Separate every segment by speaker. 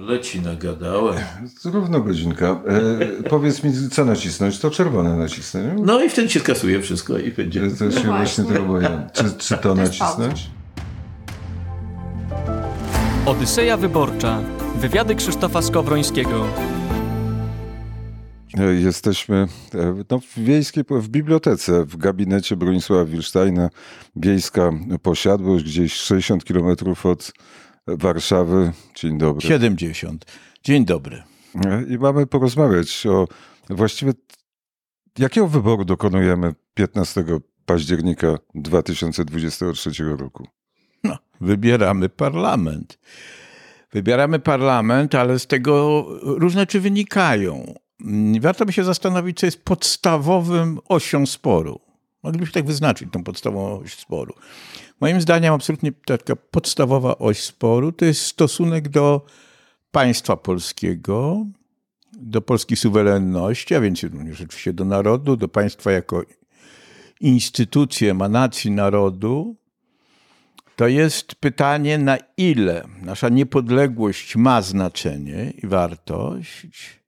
Speaker 1: Leci nagadałem.
Speaker 2: Równo godzinka. E, powiedz mi, co nacisnąć? To czerwone nacisnę. Nie?
Speaker 1: No i wtedy się skasuje wszystko i będzie.
Speaker 2: To się
Speaker 3: No
Speaker 2: właśnie tego boję. Czy, czy to
Speaker 3: To
Speaker 2: nacisnąć?
Speaker 4: Odyseja Wyborcza. Wywiady Krzysztofa Skowrońskiego.
Speaker 2: E, Jesteśmy e, no, w wiejskiej, w bibliotece, w gabinecie Bronisława Wilsztajna. Wiejska posiadłość, gdzieś 60 kilometrów od Warszawy. Dzień dobry.
Speaker 1: 70. Dzień dobry.
Speaker 2: I mamy porozmawiać o właściwie jakiego wyboru dokonujemy 15 października 2023 roku.
Speaker 1: No, wybieramy parlament. Wybieramy parlament, ale z tego różne rzeczy wynikają. Mm, Warto by się zastanowić, co jest podstawowym osią sporu. Moglibyśmy tak wyznaczyć tą podstawową oś sporu. Moim zdaniem absolutnie taka podstawowa oś sporu to jest stosunek do państwa polskiego, do polskiej suwerenności, a więc również oczywiście do narodu, do państwa jako instytucji, emanacji narodu, to jest pytanie, na ile nasza niepodległość ma znaczenie i wartość,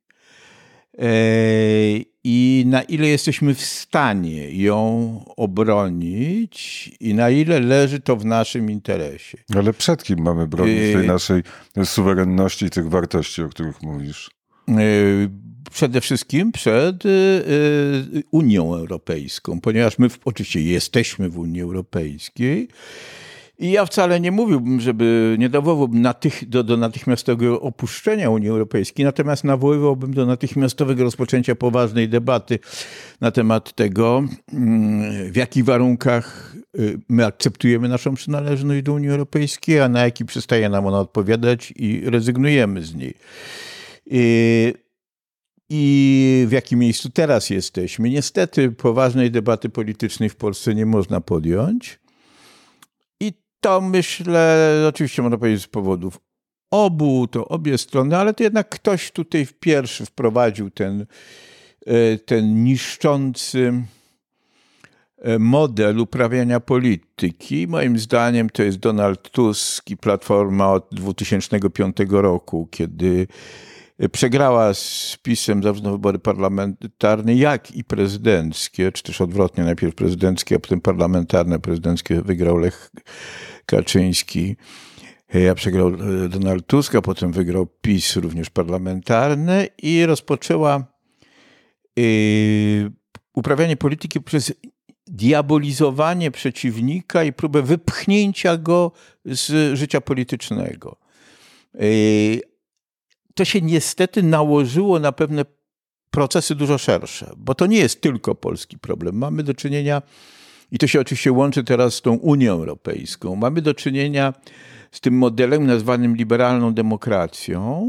Speaker 1: i na ile jesteśmy w stanie ją obronić, i na ile leży to w naszym interesie.
Speaker 2: Ale przed kim mamy bronić tej
Speaker 1: Yy.
Speaker 2: naszej suwerenności i tych wartości, o których mówisz?
Speaker 1: E, Przede wszystkim przed e, Unią Europejską, ponieważ my w- oczywiście jesteśmy w Unii Europejskiej. I ja wcale nie mówiłbym, żeby nie nawoływałbym natych, do, do natychmiastowego opuszczenia Unii Europejskiej, natomiast nawoływałbym do natychmiastowego rozpoczęcia poważnej debaty na temat tego, mm, w jakich warunkach y, my akceptujemy naszą przynależność do Unii Europejskiej, a na jaki przestaje nam ona odpowiadać i rezygnujemy z niej. Y, I w jakim miejscu teraz jesteśmy? Niestety poważnej debaty politycznej w Polsce nie można podjąć. To myślę, oczywiście można powiedzieć z powodów obu, to obie strony, ale to jednak ktoś tutaj w pierwszy wprowadził ten, e, ten niszczący e, model uprawiania polityki. Moim zdaniem to jest Donald Tusk i Platforma od 2005 roku, kiedy przegrała z PiSem zarówno wybory parlamentarne, jak i prezydenckie, czy też odwrotnie, najpierw prezydenckie, a potem parlamentarne. Prezydenckie wygrał Lech Kaczyński, ja przegrał e, Donald Tusk, a potem wygrał PiS również parlamentarne i rozpoczęła y, uprawianie polityki przez diabolizowanie przeciwnika i próbę wypchnięcia go z życia politycznego. To się niestety nałożyło na pewne procesy dużo szersze, bo to nie jest tylko polski problem. Mamy do czynienia, i to się oczywiście łączy teraz z tą Unią Europejską, mamy do czynienia z tym modelem nazwanym liberalną demokracją,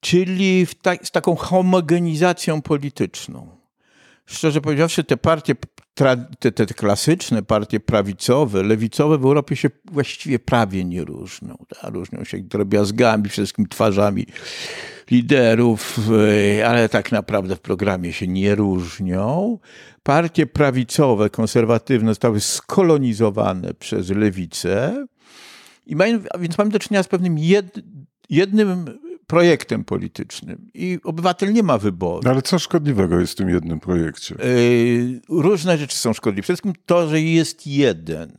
Speaker 1: czyli ta, z taką homogenizacją polityczną. Szczerze powiedziawszy, te partie, te, te klasyczne partie prawicowe, lewicowe w Europie się właściwie prawie nie różnią. Ta, różnią się drobiazgami, wszystkim twarzami liderów, e, ale tak naprawdę w programie się nie różnią. Partie prawicowe, konserwatywne zostały skolonizowane przez lewicę. I mają, więc mamy do czynienia z pewnym jed, jednym projektem politycznym. I obywatel nie ma wyboru.
Speaker 2: No ale co szkodliwego jest w tym jednym projekcie?
Speaker 1: Yy, różne rzeczy są szkodliwe. Przede wszystkim to, że jest jeden.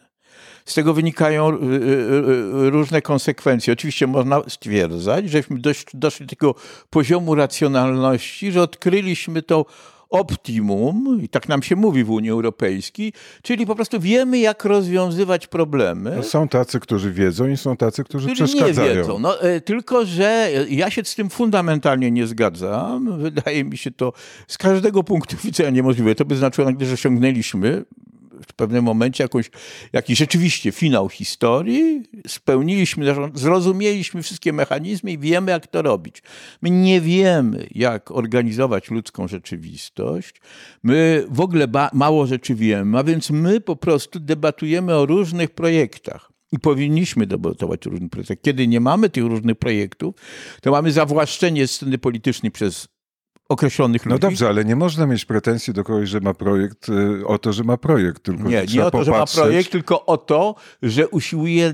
Speaker 1: Z tego wynikają yy, yy, różne konsekwencje. Oczywiście można stwierdzać, żeśmy doszli do takiego poziomu racjonalności, że odkryliśmy to optimum, i tak nam się mówi w Unii Europejskiej, czyli po prostu wiemy, jak rozwiązywać problemy.
Speaker 2: No, są tacy, którzy wiedzą i są tacy, którzy
Speaker 1: Którzy nie
Speaker 2: przeszkadzają.
Speaker 1: wiedzą. No, e, tylko, że ja się z tym fundamentalnie nie zgadzam. Wydaje mi się to z każdego punktu widzenia niemożliwe. To by znaczyło, nagle, że osiągnęliśmy w pewnym momencie jakąś, jakiś rzeczywiście finał historii, spełniliśmy, zrozumieliśmy wszystkie mechanizmy i wiemy, jak to robić. My nie wiemy, jak organizować ludzką rzeczywistość. My w ogóle mało rzeczy wiemy, a więc my po prostu debatujemy o różnych projektach. I powinniśmy debatować o różnych projektach. Kiedy nie mamy tych różnych projektów, to mamy zawłaszczenie sceny politycznej przez określonych
Speaker 2: No
Speaker 1: ludzi.
Speaker 2: dobrze, ale nie można mieć pretensji do kogoś, że ma projekt, y, o to, że ma projekt. Tylko
Speaker 1: Nie, nie o to, że ma
Speaker 2: popatrzeć.
Speaker 1: projekt, tylko o to, że usiłuje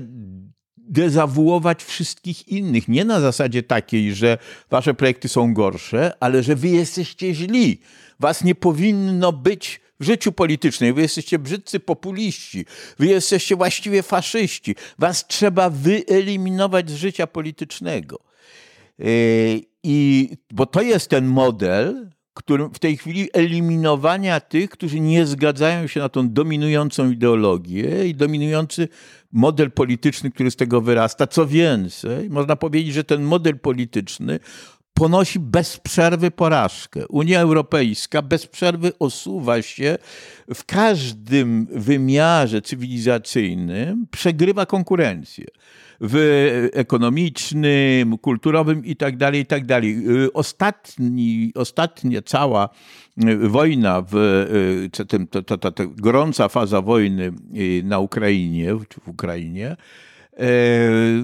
Speaker 1: dezawuować wszystkich innych. Nie na zasadzie takiej, że wasze projekty są gorsze, ale że wy jesteście źli. Was nie powinno być w życiu politycznym. Wy jesteście brzydcy populiści. Wy jesteście właściwie faszyści. Was trzeba wyeliminować z życia politycznego. Yy, I, bo to jest ten model, którym w tej chwili eliminowania tych, którzy nie zgadzają się na tą dominującą ideologię i dominujący model polityczny, który z tego wyrasta. Co więcej, można powiedzieć, że ten model polityczny ponosi bez przerwy porażkę. Unia Europejska bez przerwy osuwa się w każdym wymiarze cywilizacyjnym, przegrywa konkurencję w ekonomicznym, kulturowym i tak dalej, i tak dalej. Ostatni, ostatnia cała wojna, w, ta, ta, ta, ta gorąca faza wojny na Ukrainie, w Ukrainie,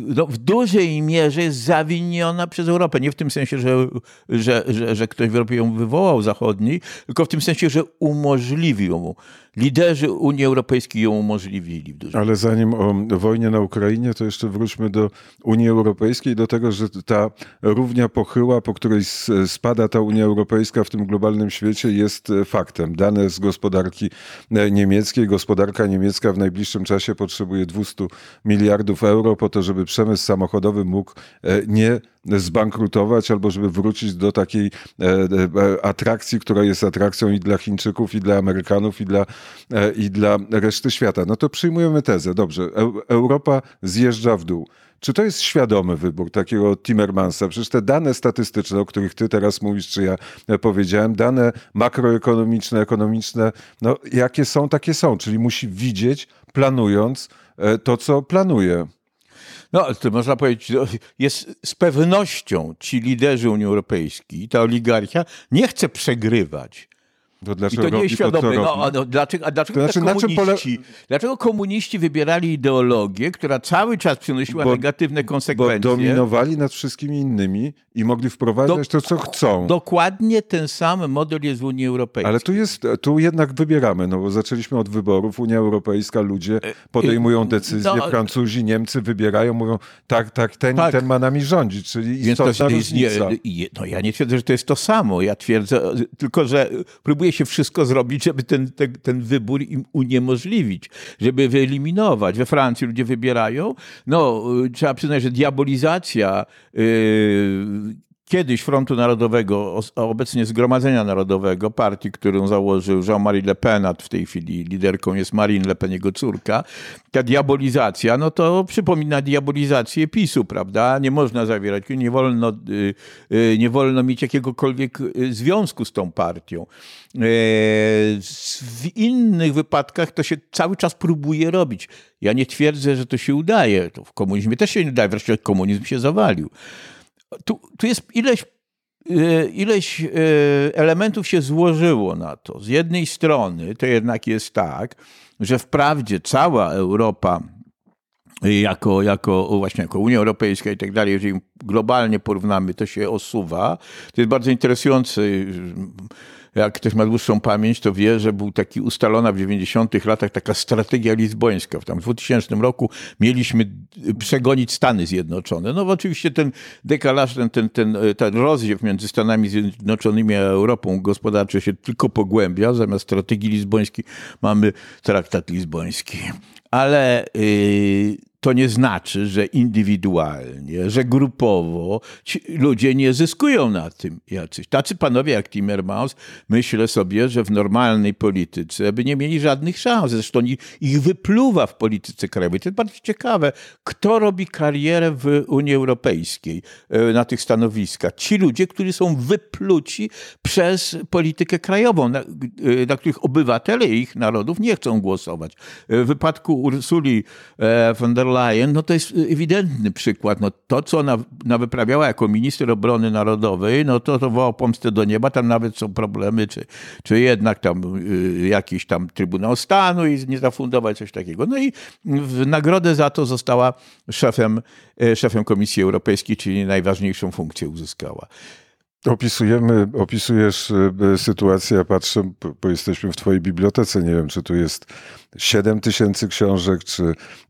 Speaker 1: no, w dużej mierze jest zawiniona przez Europę. Nie w tym sensie, że, że, że, że ktoś w Europie ją wywołał zachodniej, tylko w tym sensie, że umożliwił ją liderzy Unii Europejskiej ją umożliwili.
Speaker 2: Ale zanim o wojnie na Ukrainie, to jeszcze wróćmy do Unii Europejskiej, do tego, że ta równia pochyła, po której spada ta Unia Europejska w tym globalnym świecie jest e, faktem. Dane z gospodarki e, niemieckiej. Gospodarka niemiecka w najbliższym czasie potrzebuje 200 miliardów euro po to, żeby przemysł samochodowy mógł e, nie zbankrutować albo żeby wrócić do takiej e, e, atrakcji, która jest atrakcją i dla Chińczyków, i dla Amerykanów, i dla, e, i dla reszty świata. No to przyjmujemy tezę. Dobrze, Europa zjeżdża w dół. Czy to jest świadomy wybór takiego Timmermansa? Przecież te dane statystyczne, o których ty teraz mówisz, czy ja powiedziałem, dane makroekonomiczne, ekonomiczne, no jakie są, takie są. Czyli musi widzieć, planując to, co planuje.
Speaker 1: No, to można powiedzieć, jest z pewnością ci liderzy Unii Europejskiej, ta oligarchia nie chce przegrywać.
Speaker 2: To dlaczego
Speaker 1: I to nie jest świadome. No, no, dlaczego, a dlaczego, znaczy, komuniści, pole... dlaczego komuniści wybierali ideologię, która cały czas przynosiła bo, negatywne konsekwencje?
Speaker 2: Bo dominowali nad wszystkimi innymi i mogli wprowadzać Do, to, co chcą.
Speaker 1: Dokładnie ten sam model jest w Unii Europejskiej.
Speaker 2: Ale tu, jest, tu jednak wybieramy, no bo zaczęliśmy od wyborów. Unia Europejska, ludzie e, podejmują e, decyzje, no, Francuzi, Niemcy wybierają, mówią tak, tak, ten, tak. ten ma nami rządzić, czyli Więc istotna to, różnica.
Speaker 1: Nie, no ja nie twierdzę, że to jest to samo. Ja twierdzę tylko, że próbuję się wszystko zrobić, żeby ten, ten, ten wybór im uniemożliwić, żeby wyeliminować. We Francji ludzie wybierają. No, trzeba przyznać, że diabolizacja yy, kiedyś Frontu Narodowego, obecnie Zgromadzenia Narodowego, partii, którą założył Jean-Marie Le Pen, a w tej chwili liderką jest Marine Le Pen, jego córka, ta diabolizacja, no to przypomina diabolizację PiSu, prawda? Nie można zawierać, nie wolno, y, y, nie wolno mieć jakiegokolwiek y, związku z tą partią. E, w innych wypadkach to się cały czas próbuje robić. Ja nie twierdzę, że to się udaje. To w komunizmie też się nie udaje, wreszcie komunizm się zawalił tu, tu jest ileś, e, ileś e, elementów się złożyło na to. Z jednej strony to jednak jest tak, że wprawdzie cała Europa jako, jako właśnie jako Unia Europejska i tak dalej, jeżeli globalnie porównamy, to się osuwa. To jest bardzo interesujące jak ktoś ma dłuższą pamięć, to wie, że był taki ustalona w 90 latach taka strategia lizbońska. W tam 2000 roku mieliśmy przegonić Stany Zjednoczone. No oczywiście ten dekalaż, ten, ten, ten, ten rozdziew między Stanami Zjednoczonymi a Europą gospodarczy się tylko pogłębia. Zamiast strategii lizbońskiej mamy traktat lizboński. Ale yy, to nie znaczy, że indywidualnie, że grupowo ludzie nie zyskują na tym jacyś. Tacy panowie jak Timmermans, myślę sobie, że w normalnej polityce by nie mieli żadnych szans. Zresztą ich wypluwa w polityce krajowej. To jest bardzo ciekawe, kto robi karierę w Unii Europejskiej e, na tych stanowiskach. Ci ludzie, którzy są wypluci przez politykę krajową, na, e, na których obywatele ich narodów nie chcą głosować. E, w wypadku Ursuli von der No to jest ewidentny przykład. No to, co ona, ona wyprawiała jako minister obrony narodowej, no to, to wołało pomstę do nieba. Tam nawet są problemy, czy, czy jednak tam y, jakiś tam Trybunał Stanu i nie zafundować coś takiego. No i w nagrodę za to została szefem, y, szefem Komisji Europejskiej, czyli najważniejszą funkcję uzyskała.
Speaker 2: Opisujemy, opisujesz e, sytuację, ja patrzę, bo jesteśmy w twojej bibliotece, nie wiem, czy tu jest 7 tysięcy książek, czy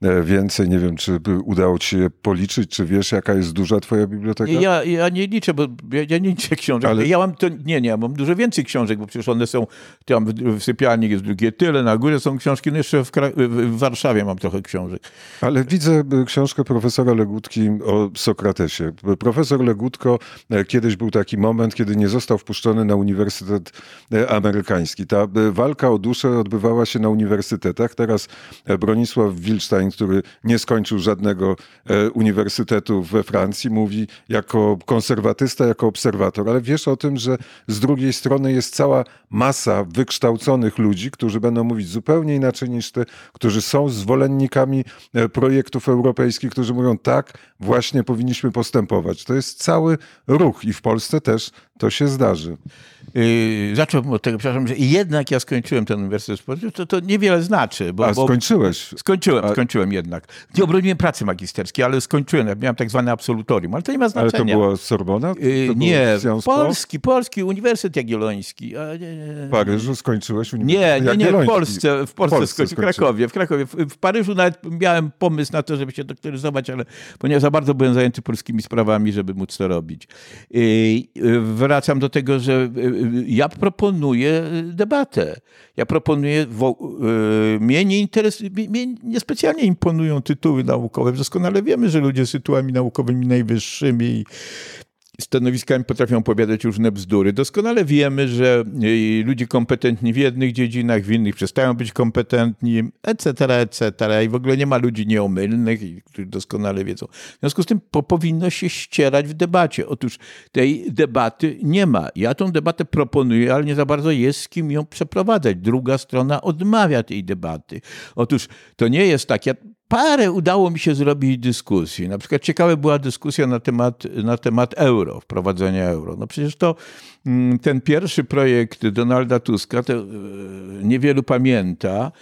Speaker 2: e, więcej, nie wiem, czy udało ci się policzyć, czy wiesz, jaka jest duża twoja biblioteka?
Speaker 1: Ja, ja nie liczę, bo ja, ja nie liczę książek. Ale... Ja mam to, nie, nie, ja mam dużo więcej książek, bo przecież one są, tam w, sypialni jest drugie tyle, na górze są książki, no jeszcze w, w Warszawie mam trochę książek.
Speaker 2: Ale widzę e, książkę profesora Legutki o Sokratesie. Profesor Legutko, kiedyś był taki moment, kiedy nie został wpuszczony na Uniwersytet e, Amerykański. Ta e, walka o duszę odbywała się na uniwersytetach. Teraz e, Bronisław Wilstein, który nie skończył żadnego uniwersytetu we Francji, mówi jako konserwatysta, jako obserwator. Ale wiesz o tym, że z drugiej strony jest cała masa wykształconych ludzi, którzy będą mówić zupełnie inaczej niż ty, którzy są zwolennikami projektów europejskich, którzy mówią tak, właśnie powinniśmy postępować. To jest cały ruch i w Polsce też to się zdarzy.
Speaker 1: Yy, zacząłem od tego, przepraszam, że jednak ja skończyłem ten Uniwersytet Sportu, to, to niewiele znaczy.
Speaker 2: Bo, A bo skończyłeś?
Speaker 1: Skończyłem, A... skończyłem jednak. Nie obroniłem pracy magisterskiej, ale skończyłem. Miałem tak zwane absolutorium, ale to nie ma znaczenia.
Speaker 2: Ale to była Sorbona? To
Speaker 1: yy, nie, polski, polski Uniwersytet Jagielloński.
Speaker 2: W Paryżu skończyłeś
Speaker 1: Uniwersytet Nie, nie, nie, w Polsce, w Polsce, Polsce skończyłem, w Krakowie. W Krakowie. W, w Paryżu nawet miałem pomysł na to, żeby się doktoryzować, ale ponieważ za bardzo byłem zajęty polskimi sprawami, żeby móc to robić. Yy, wracam do tego, że ja proponuję debatę. Ja proponuję, mnie nie interesuje, mnie niespecjalnie imponują tytuły naukowe. Doskonale wiemy, że ludzie z tytułami naukowymi najwyższymi stanowiskami potrafią opowiadać różne bzdury. Doskonale wiemy, że e, ludzie kompetentni w jednych dziedzinach, w innych przestają być kompetentni, etc., etc. I w ogóle nie ma ludzi nieomylnych, którzy doskonale wiedzą. W związku z tym po, powinno się ścierać w debacie. Otóż tej debaty nie ma. Ja tą debatę proponuję, ale nie za bardzo jest z kim ją przeprowadzać. Druga strona odmawia tej debaty. Otóż to nie jest tak, ja parę udało mi się zrobić dyskusji. Na przykład ciekawa była dyskusja na temat, na temat euro, wprowadzenia euro. No przecież to mm, ten pierwszy projekt Donalda Tuska, to e, niewielu pamięta,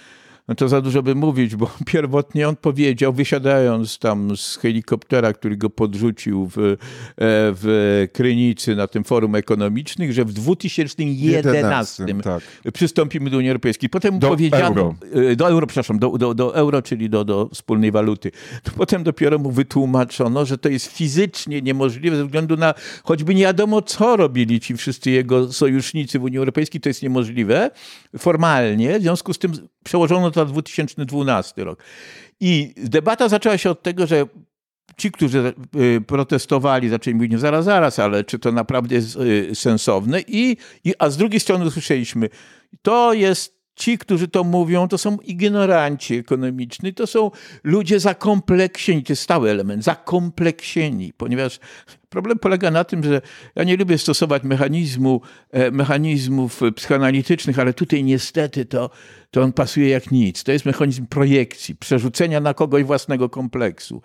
Speaker 1: no to za dużo by mówić, bo pierwotnie on powiedział, wysiadając tam z helikoptera, który go podrzucił w, e, w Krynicy na tym forum ekonomicznym, że w 2011 11, tak. przystąpimy do Unii Europejskiej. Potem
Speaker 2: do
Speaker 1: powiedziano...
Speaker 2: Euro.
Speaker 1: E, do euro, przepraszam, do, do, do euro, czyli do, do wspólnej waluty. To potem dopiero mu wytłumaczono, że to jest fizycznie niemożliwe ze względu na choćby nie wiadomo, co robili ci wszyscy jego sojusznicy w Unii Europejskiej, to jest niemożliwe formalnie. W związku z tym przełożono to na 2012 rok. I debata zaczęła się od tego, że ci, którzy y, protestowali, zaczęli mówić, nie zaraz, zaraz, ale czy to naprawdę jest y, sensowne? I, i, a z drugiej strony usłyszeliśmy, to jest Ci, którzy to mówią, to są ignoranci ekonomiczni, to są ludzie zakompleksieni, to jest stały element, zakompleksieni, ponieważ problem polega na tym, że ja nie lubię stosować mechanizmu, e, mechanizmów psychoanalitycznych, ale tutaj niestety to, to on pasuje jak nic. To jest mechanizm projekcji, przerzucenia na kogoś własnego kompleksu.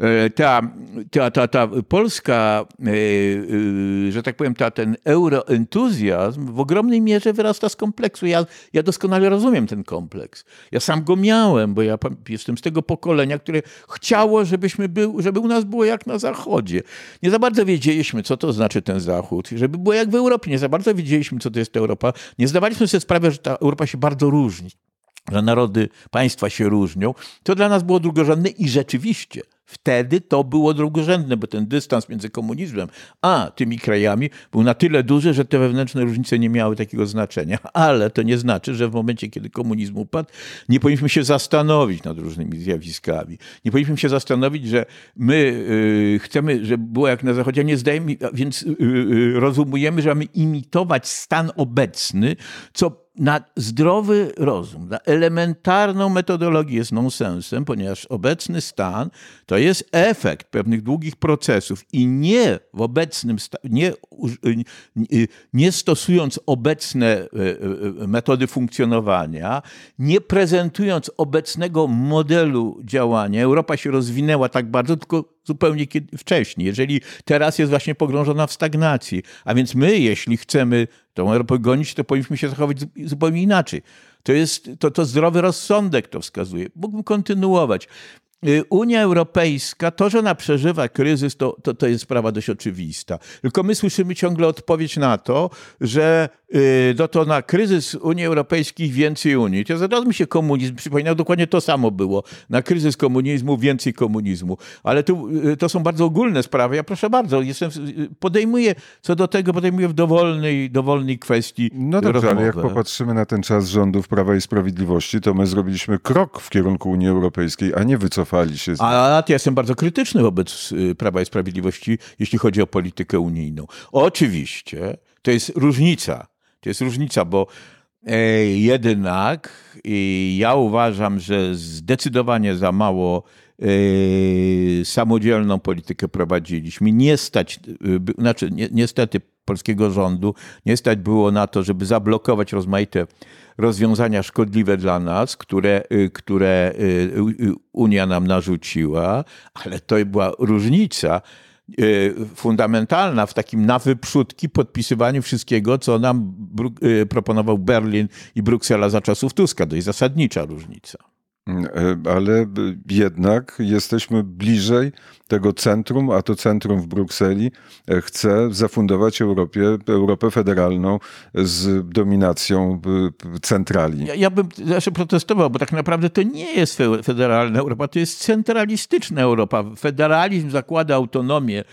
Speaker 1: E, ta, ta, ta, ta polska, e, że tak powiem, ta, ten euroentuzjazm w ogromnej mierze wyrasta z kompleksu. Ja, ja doskonale rozumiem ten kompleks. Ja sam go miałem, bo ja jestem z tego pokolenia, które chciało, żebyśmy był, żeby u nas było jak na Zachodzie. Nie za bardzo wiedzieliśmy, co to znaczy ten Zachód. Żeby było jak w Europie. Nie za bardzo wiedzieliśmy, co to jest Europa. Nie zdawaliśmy sobie sprawy, że ta Europa się bardzo różni że narody, państwa się różnią, to dla nas było drugorzędne i rzeczywiście Wtedy to było drugorzędne, bo ten dystans między komunizmem a tymi krajami był na tyle duży, że te wewnętrzne różnice nie miały takiego znaczenia. Ale to nie znaczy, że w momencie, kiedy komunizm upadł, nie powinniśmy się zastanowić nad różnymi zjawiskami. Nie powinniśmy się zastanowić, że my y, chcemy, żeby było jak na Zachodzie, nie zdajemy, więc y, y, rozumujemy, że mamy imitować stan obecny, co na zdrowy rozum, na elementarną metodologię jest nonsensem, ponieważ obecny stan to jest efekt pewnych długich procesów i nie w obecnym nie, nie stosując obecne e, metody funkcjonowania, nie prezentując obecnego modelu działania, Europa się rozwinęła tak bardzo, tylko zupełnie wcześniej. Jeżeli teraz jest właśnie pogrążona w stagnacji, a więc my, jeśli chcemy tą Europę gonić, to powinniśmy się zachować zupełnie inaczej. To jest to, to zdrowy rozsądek to wskazuje. Mógłbym kontynuować. y, Unia Europejska, to, że ona przeżywa kryzys, to, to, to jest sprawa dość oczywista. Tylko my słyszymy ciągle odpowiedź na to, że no to na kryzys Unii Europejskiej więcej Unii. To zaraz mi się komunizm przypominał, dokładnie to samo było. Na kryzys komunizmu więcej komunizmu. Ale tu, y, to są bardzo ogólne sprawy. Ja proszę bardzo, jestem, podejmuję co do tego, podejmuję w dowolnej, dowolnej kwestii
Speaker 2: No dobrze,
Speaker 1: rozmowę.
Speaker 2: ale jak popatrzymy na ten czas rządów Prawa i Sprawiedliwości, to my zrobiliśmy krok w kierunku Unii Europejskiej, a nie wycofali się. Z...
Speaker 1: A ja jestem bardzo krytyczny wobec y, Prawa i Sprawiedliwości, jeśli chodzi o politykę unijną. Oczywiście to jest różnica. To jest różnica, bo e, jednak e, ja uważam, że zdecydowanie za mało e, samodzielną politykę prowadziliśmy. Nie stać, znaczy ni- niestety polskiego rządu, nie stać było na to, żeby zablokować rozmaite rozwiązania szkodliwe dla nas, które, które Unia nam narzuciła, ale to była różnica fundamentalna w takim na wyprzódki podpisywaniu wszystkiego, co nam y, proponował Berlin i Bruksela za czasów Tuska. Jest zasadnicza różnica.
Speaker 2: E, Ale b- jednak jesteśmy bliżej tego centrum, a to centrum w Brukseli e, chce zafundować Europie, Europę federalną z dominacją centrali.
Speaker 1: Ja, ja bym zawsze protestował, bo tak naprawdę to nie jest fe- federalna Europa, to jest centralistyczna Europa. Federalizm zakłada autonomię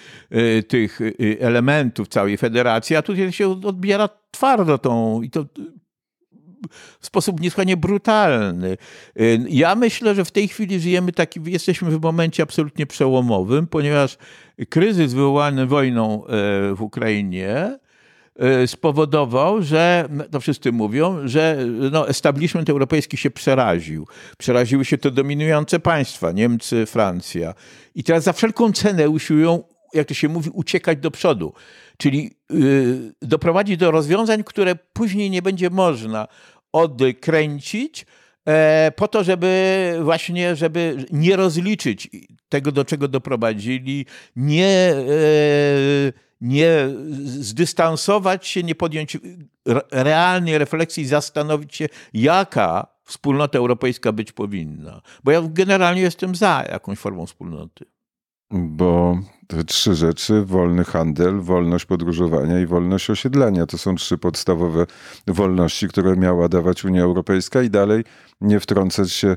Speaker 1: tych elementów całej federacji, a tutaj się odbiera twardo tą i to w sposób niesłychanie brutalny. Y, Ja myślę, że w tej chwili żyjemy taki, jesteśmy w momencie absolutnie przełomowym, ponieważ kryzys wywołany wojną e, w Ukrainie e, spowodował, że, to wszyscy mówią, że no, establishment europejski się przeraził. Przeraziły się te dominujące państwa, Niemcy, Francja. I teraz za wszelką cenę usiłują, jak to się mówi, uciekać do przodu. Czyli y, doprowadzić do rozwiązań, które później nie będzie można odkręcić, e, po to, żeby właśnie, żeby nie rozliczyć tego, do czego doprowadzili, nie, e, nie zdystansować się, nie podjąć re- realnej refleksji zastanowić się, jaka wspólnota europejska być powinna. Bo ja generalnie jestem za jakąś formą wspólnoty.
Speaker 2: Bo te trzy rzeczy, wolny handel, wolność podróżowania i wolność osiedlania, to są trzy podstawowe wolności, które miała dawać Unia Europejska i dalej nie wtrącać się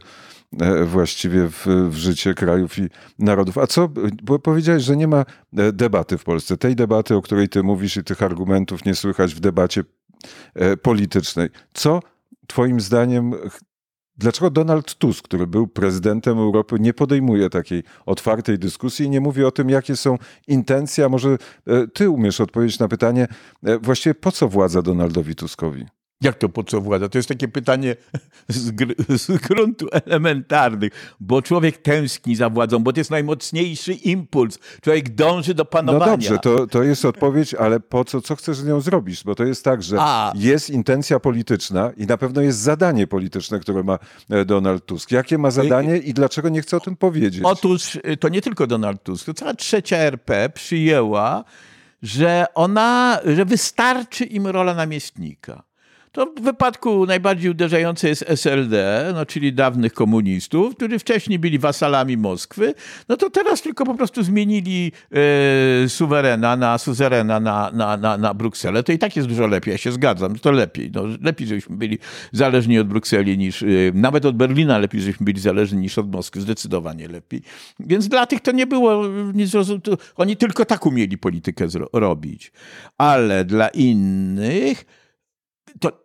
Speaker 2: e, właściwie w, w życie krajów i narodów. A co, bo powiedziałeś, że nie ma e, debaty w Polsce. Tej debaty, o której ty mówisz i tych argumentów nie słychać w debacie e, politycznej. Co twoim zdaniem Dlaczego Donald Tusk, który był prezydentem Europy, nie podejmuje takiej otwartej dyskusji i nie mówi o tym, jakie są intencje? A może e, ty umiesz odpowiedzieć na pytanie, e, właściwie po co władza Donaldowi Tuskowi?
Speaker 1: Jak to po co władza? To jest takie pytanie z, gr- z gruntu elementarnych, bo człowiek tęskni za władzą, bo to jest najmocniejszy impuls. Człowiek dąży do
Speaker 2: No
Speaker 1: panowania.
Speaker 2: dobrze, to, to jest odpowiedź, ale po co, co chcesz z nią zrobić? Bo to jest tak, że
Speaker 1: A.
Speaker 2: jest intencja polityczna i na pewno jest zadanie polityczne, które ma e, Donald Tusk. Jakie ma zadanie i dlaczego nie chce o tym powiedzieć?
Speaker 1: Otóż to nie tylko Donald Tusk, to cała trzecia RP przyjęła, że ona, że wystarczy im rola namiestnika. To w wypadku najbardziej uderzające jest SLD, no, czyli dawnych komunistów, którzy wcześniej byli wasalami Moskwy, no to teraz tylko po prostu zmienili e, suwerena na suzerena na, na, na, na Brukselę. To i tak jest dużo lepiej, ja się zgadzam, to lepiej. No, lepiej, żebyśmy byli zależni od Brukseli niż, e, nawet od Berlina lepiej, żebyśmy byli zależni niż od Moskwy, zdecydowanie lepiej. Więc dla tych to nie było nic zrozum- to Oni tylko tak umieli politykę robić. Ale dla innych to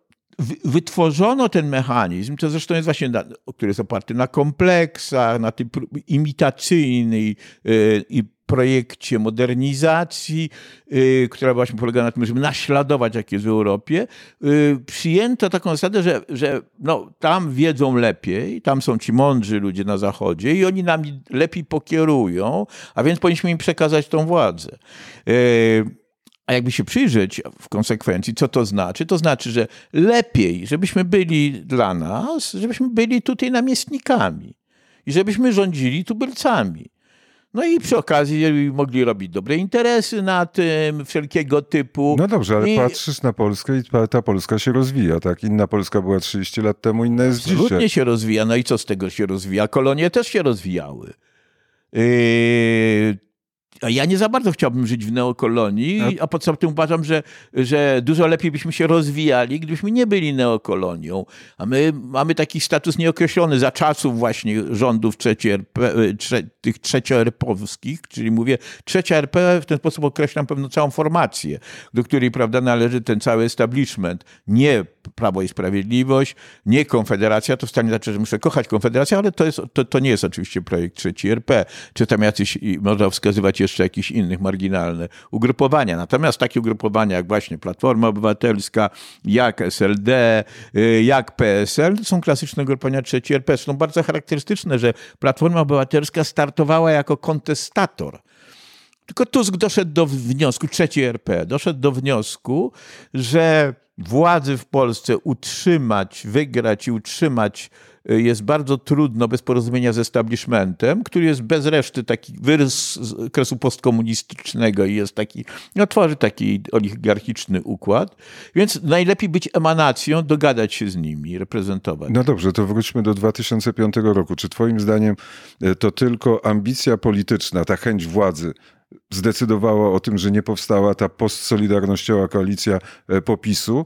Speaker 1: wytworzono ten mechanizm, to zresztą jest właśnie, na, który jest oparty na kompleksach, na tym imitacyjnej y, i projekcie modernizacji, y, która właśnie polega na tym, żeby naśladować, jak jest w Europie, y, przyjęto taką zasadę, że, że no, tam wiedzą lepiej, tam są ci mądrzy ludzie na Zachodzie i oni nami lepiej pokierują, a więc powinniśmy im przekazać tą władzę. A jakby się przyjrzeć w konsekwencji, co to znaczy? To znaczy, że lepiej, żebyśmy byli dla nas, żebyśmy byli tutaj namiestnikami i żebyśmy rządzili tubylcami. No i przy okazji mogli robić dobre interesy na tym, wszelkiego typu.
Speaker 2: No dobrze, ale
Speaker 1: I...
Speaker 2: patrzysz na Polskę i ta Polska się rozwija, tak? Inna Polska była 30 lat temu, inna jest
Speaker 1: Absolutnie
Speaker 2: dzisiaj.
Speaker 1: się rozwija. No i co z tego się rozwija? Kolonie też się rozwijały. Yy, ja nie za bardzo chciałbym żyć w neokolonii, a poza tym uważam, że, że dużo lepiej byśmy się rozwijali, gdybyśmy nie byli neokolonią. A my mamy taki status nieokreślony za czasów właśnie rządów trzeci RP, trze, tych trzecioerpowskich, czyli mówię, trzecia RP w ten sposób określam pewną całą formację, do której prawda, należy ten cały establishment. Nie Prawo i Sprawiedliwość, nie Konfederacja, to w stanie znaczy, że muszę kochać Konfederację, ale to, jest, to, to nie jest oczywiście projekt trzeci RP, czy tam jacyś, można wskazywać jeszcze jakieś innych marginalne ugrupowania. Natomiast takie ugrupowania jak właśnie Platforma Obywatelska, jak SLD, jak PSL, są klasyczne ugrupowania trzeci RP. Są bardzo charakterystyczne, że Platforma Obywatelska startowała jako kontestator. Tylko Tusk doszedł do wniosku, trzeci RP, doszedł do wniosku, że władzy w Polsce utrzymać, wygrać i utrzymać jest bardzo trudno bez porozumienia z establishmentem, który jest bez reszty taki wyrys z okresu postkomunistycznego i jest taki, no tworzy taki oligarchiczny układ, więc najlepiej być emanacją, dogadać się z nimi, reprezentować.
Speaker 2: No dobrze, to wróćmy do 2005 roku. Czy twoim zdaniem to tylko ambicja polityczna, ta chęć władzy zdecydowała o tym, że nie powstała ta postsolidarnościowa koalicja popisu.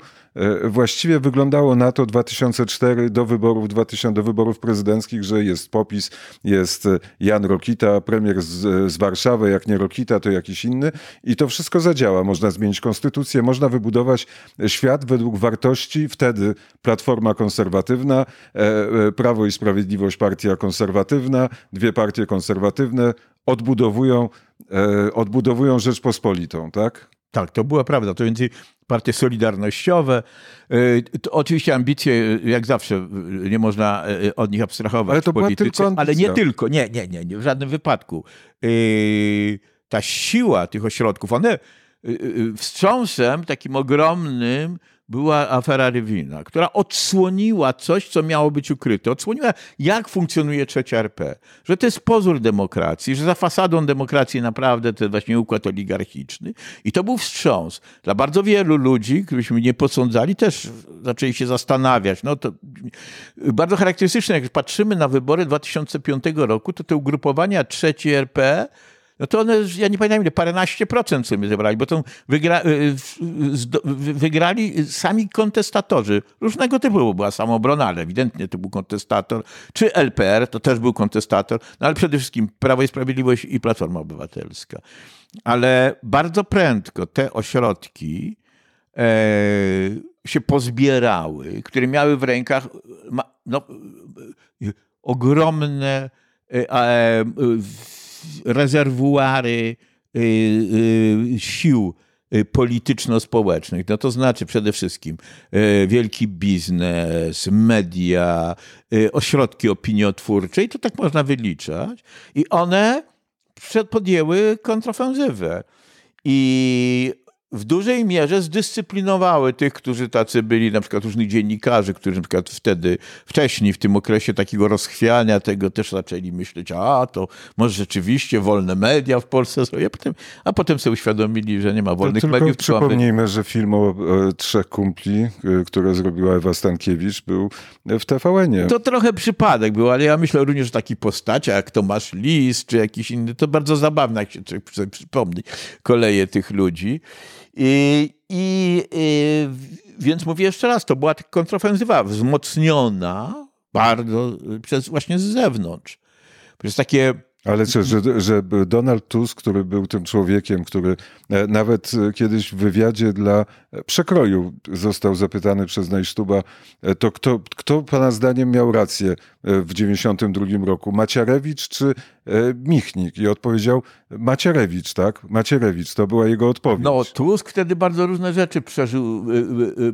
Speaker 2: Właściwie wyglądało na to 2004 do wyborów, 2000, do wyborów prezydenckich, że jest popis, jest Jan Rokita, premier z, z Warszawy, jak nie Rokita, to jakiś inny i to wszystko zadziała. Można zmienić konstytucję, można wybudować świat według wartości, wtedy Platforma Konserwatywna, Prawo i Sprawiedliwość Partia Konserwatywna, dwie partie konserwatywne odbudowują odbudowują Rzeczpospolitą, tak?
Speaker 1: Tak, to była prawda. To więcej partie solidarnościowe. To oczywiście ambicje, jak zawsze, nie można od nich abstrahować
Speaker 2: ale to. Była tylko ambicja.
Speaker 1: ale nie tylko, nie, nie, nie, nie, w żadnym wypadku. Ta siła tych ośrodków, one wstrząsem takim ogromnym była afera Rywina, która odsłoniła coś, co miało być ukryte. Odsłoniła, jak funkcjonuje trzecia RP. Że to jest pozór demokracji, że za fasadą demokracji naprawdę to jest właśnie układ oligarchiczny. I to był wstrząs. Dla bardzo wielu ludzi, któryśmy nie posądzali, też zaczęli się zastanawiać. No to bardzo charakterystyczne, jak patrzymy na wybory 2005 roku, to te ugrupowania trzeciej RP no to one, ja nie pamiętam ile, paręnaście procent sobie zebrali, bo to wygra, wygrali sami kontestatorzy. Różnego typu była samobrona, ale ewidentnie to był kontestator. Czy LPR, to też był kontestator, no ale przede wszystkim Prawo i Sprawiedliwość i Platforma Obywatelska. Ale bardzo prędko te ośrodki e, się pozbierały, które miały w rękach no, ogromne e, rezerwuary sił polityczno-społecznych. No to znaczy przede wszystkim wielki biznes, media, ośrodki opiniotwórcze i to tak można wyliczać. I one podjęły kontrofensywę. I w dużej mierze zdyscyplinowały tych, którzy tacy byli, na przykład różnych dziennikarzy, którzy na przykład wtedy, wcześniej, w tym okresie takiego rozchwiania tego też zaczęli myśleć, a to może rzeczywiście wolne media w Polsce są, a potem, a potem sobie uświadomili, że nie ma wolnych
Speaker 2: Tylko
Speaker 1: mediów.
Speaker 2: przypomnijmy, że film o e, trzech kumpli, e, które zrobiła Ewa Stankiewicz, był w TVN-ie.
Speaker 1: To trochę przypadek był, ale ja myślę również o takich postaciach, jak Tomasz Lis, czy jakiś inny, to bardzo zabawne, jak się sobie przypomni koleje tych ludzi. I, i, więc mówię jeszcze raz, to była kontrofensywa wzmocniona bardzo przez właśnie z zewnątrz. Przez takie
Speaker 2: ale co, że, że Donald Tusk, który był tym człowiekiem, który nawet kiedyś w wywiadzie dla przekroju został zapytany przez Najsztuba, to kto, kto pana zdaniem miał rację w 92 roku? Macierewicz czy Michnik? I odpowiedział Macierewicz, tak? Macierewicz, to była jego odpowiedź.
Speaker 1: No, Tusk wtedy bardzo różne rzeczy przeżył,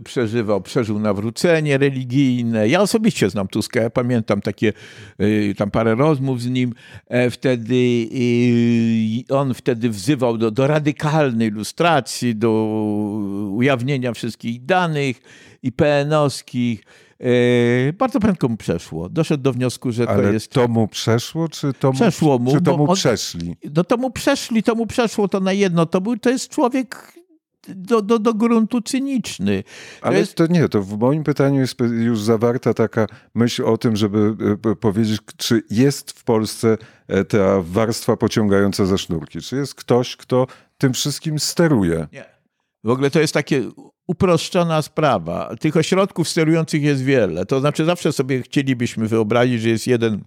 Speaker 1: przeżywał. Przeżył nawrócenie religijne. Ja osobiście znam Tuska, ja pamiętam takie, tam parę rozmów z nim. Wtedy on wtedy wzywał do, do radykalnej ilustracji, do ujawnienia wszystkich danych i PN-owskich. E, bardzo prędko mu przeszło. Doszedł do wniosku, że
Speaker 2: Ale
Speaker 1: to jest.
Speaker 2: to mu przeszło, czy to mu,
Speaker 1: Przeszło mu,
Speaker 2: czy to mu
Speaker 1: on-
Speaker 2: przeszli?
Speaker 1: No to mu przeszli, to mu przeszło to na jedno. To, był, to jest człowiek do, do, do gruntu cyniczny. To
Speaker 2: Ale
Speaker 1: jest,
Speaker 2: to nie, to w moim pytaniu jest już zawarta taka myśl o tym, żeby e, powiedzieć, czy jest w Polsce e, ta warstwa pociągająca za sznurki. Czy jest ktoś, kto tym wszystkim steruje?
Speaker 1: nie. W ogóle to jest takie uproszczona sprawa. Tych ośrodków sterujących jest wiele. To znaczy zawsze sobie chcielibyśmy wyobrazić, że jest jeden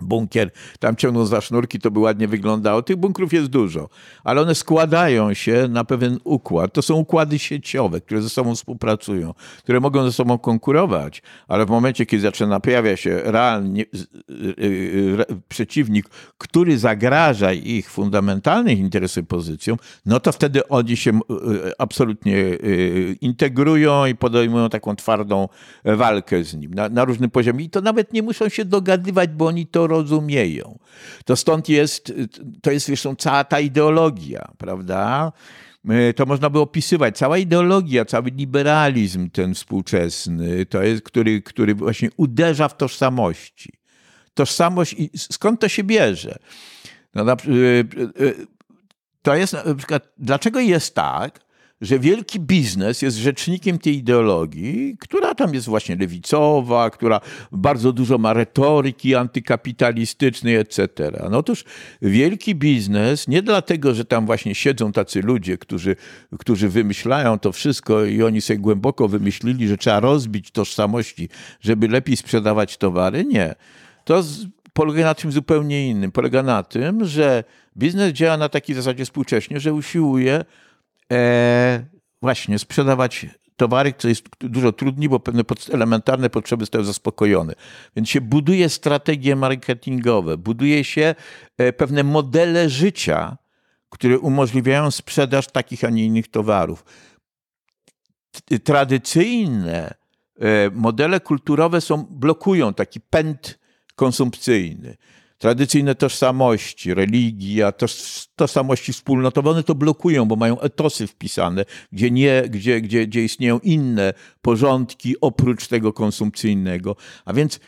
Speaker 1: bunkier, tam ciągną za sznurki, to by ładnie wyglądało. Tych bunkrów jest dużo, ale one składają się na pewien układ. To są układy sieciowe, które ze sobą współpracują, które mogą ze sobą konkurować, ale w momencie, kiedy zaczyna pojawia się realnie y, y, re- przeciwnik, który zagraża ich fundamentalnych interesy pozycjom, no to wtedy oni się y, absolutnie y, integrują i podejmują taką twardą walkę z nim na, na różnym poziomie. I to nawet nie muszą się dogadywać, bo oni to rozumieją. To stąd jest, to jest zresztą cała ta ideologia, prawda? Y, To można by opisywać. Cała ideologia, cały liberalizm ten współczesny, to jest, który, który właśnie uderza w tożsamości. Tożsamość i skąd to się bierze? No, y, y, to jest na przykład, dlaczego jest tak, że wielki biznes jest rzecznikiem tej ideologii, która tam jest właśnie lewicowa, która bardzo dużo ma retoryki antykapitalistycznej, etc. No otóż wielki biznes, nie dlatego, że tam właśnie siedzą tacy ludzie, którzy, którzy wymyślają to wszystko i oni sobie głęboko wymyślili, że trzeba rozbić tożsamości, żeby lepiej sprzedawać towary, nie. To z, polega na czym zupełnie innym. Polega na tym, że biznes działa na takiej zasadzie współcześnie, że usiłuje właśnie sprzedawać towary, co jest dużo trudniej, bo pewne elementarne potrzeby zostały zaspokojone. Więc się buduje strategie marketingowe, buduje się e, pewne modele życia, które umożliwiają sprzedaż takich, a nie innych towarów. Tradycyjne e, modele kulturowe są, blokują taki pęd konsumpcyjny. Tradycyjne tożsamości, religia, toż, tożsamości wspólnotowe, one to blokują, bo mają etosy wpisane, gdzie, nie, gdzie, gdzie, gdzie istnieją inne porządki oprócz tego konsumpcyjnego. A więc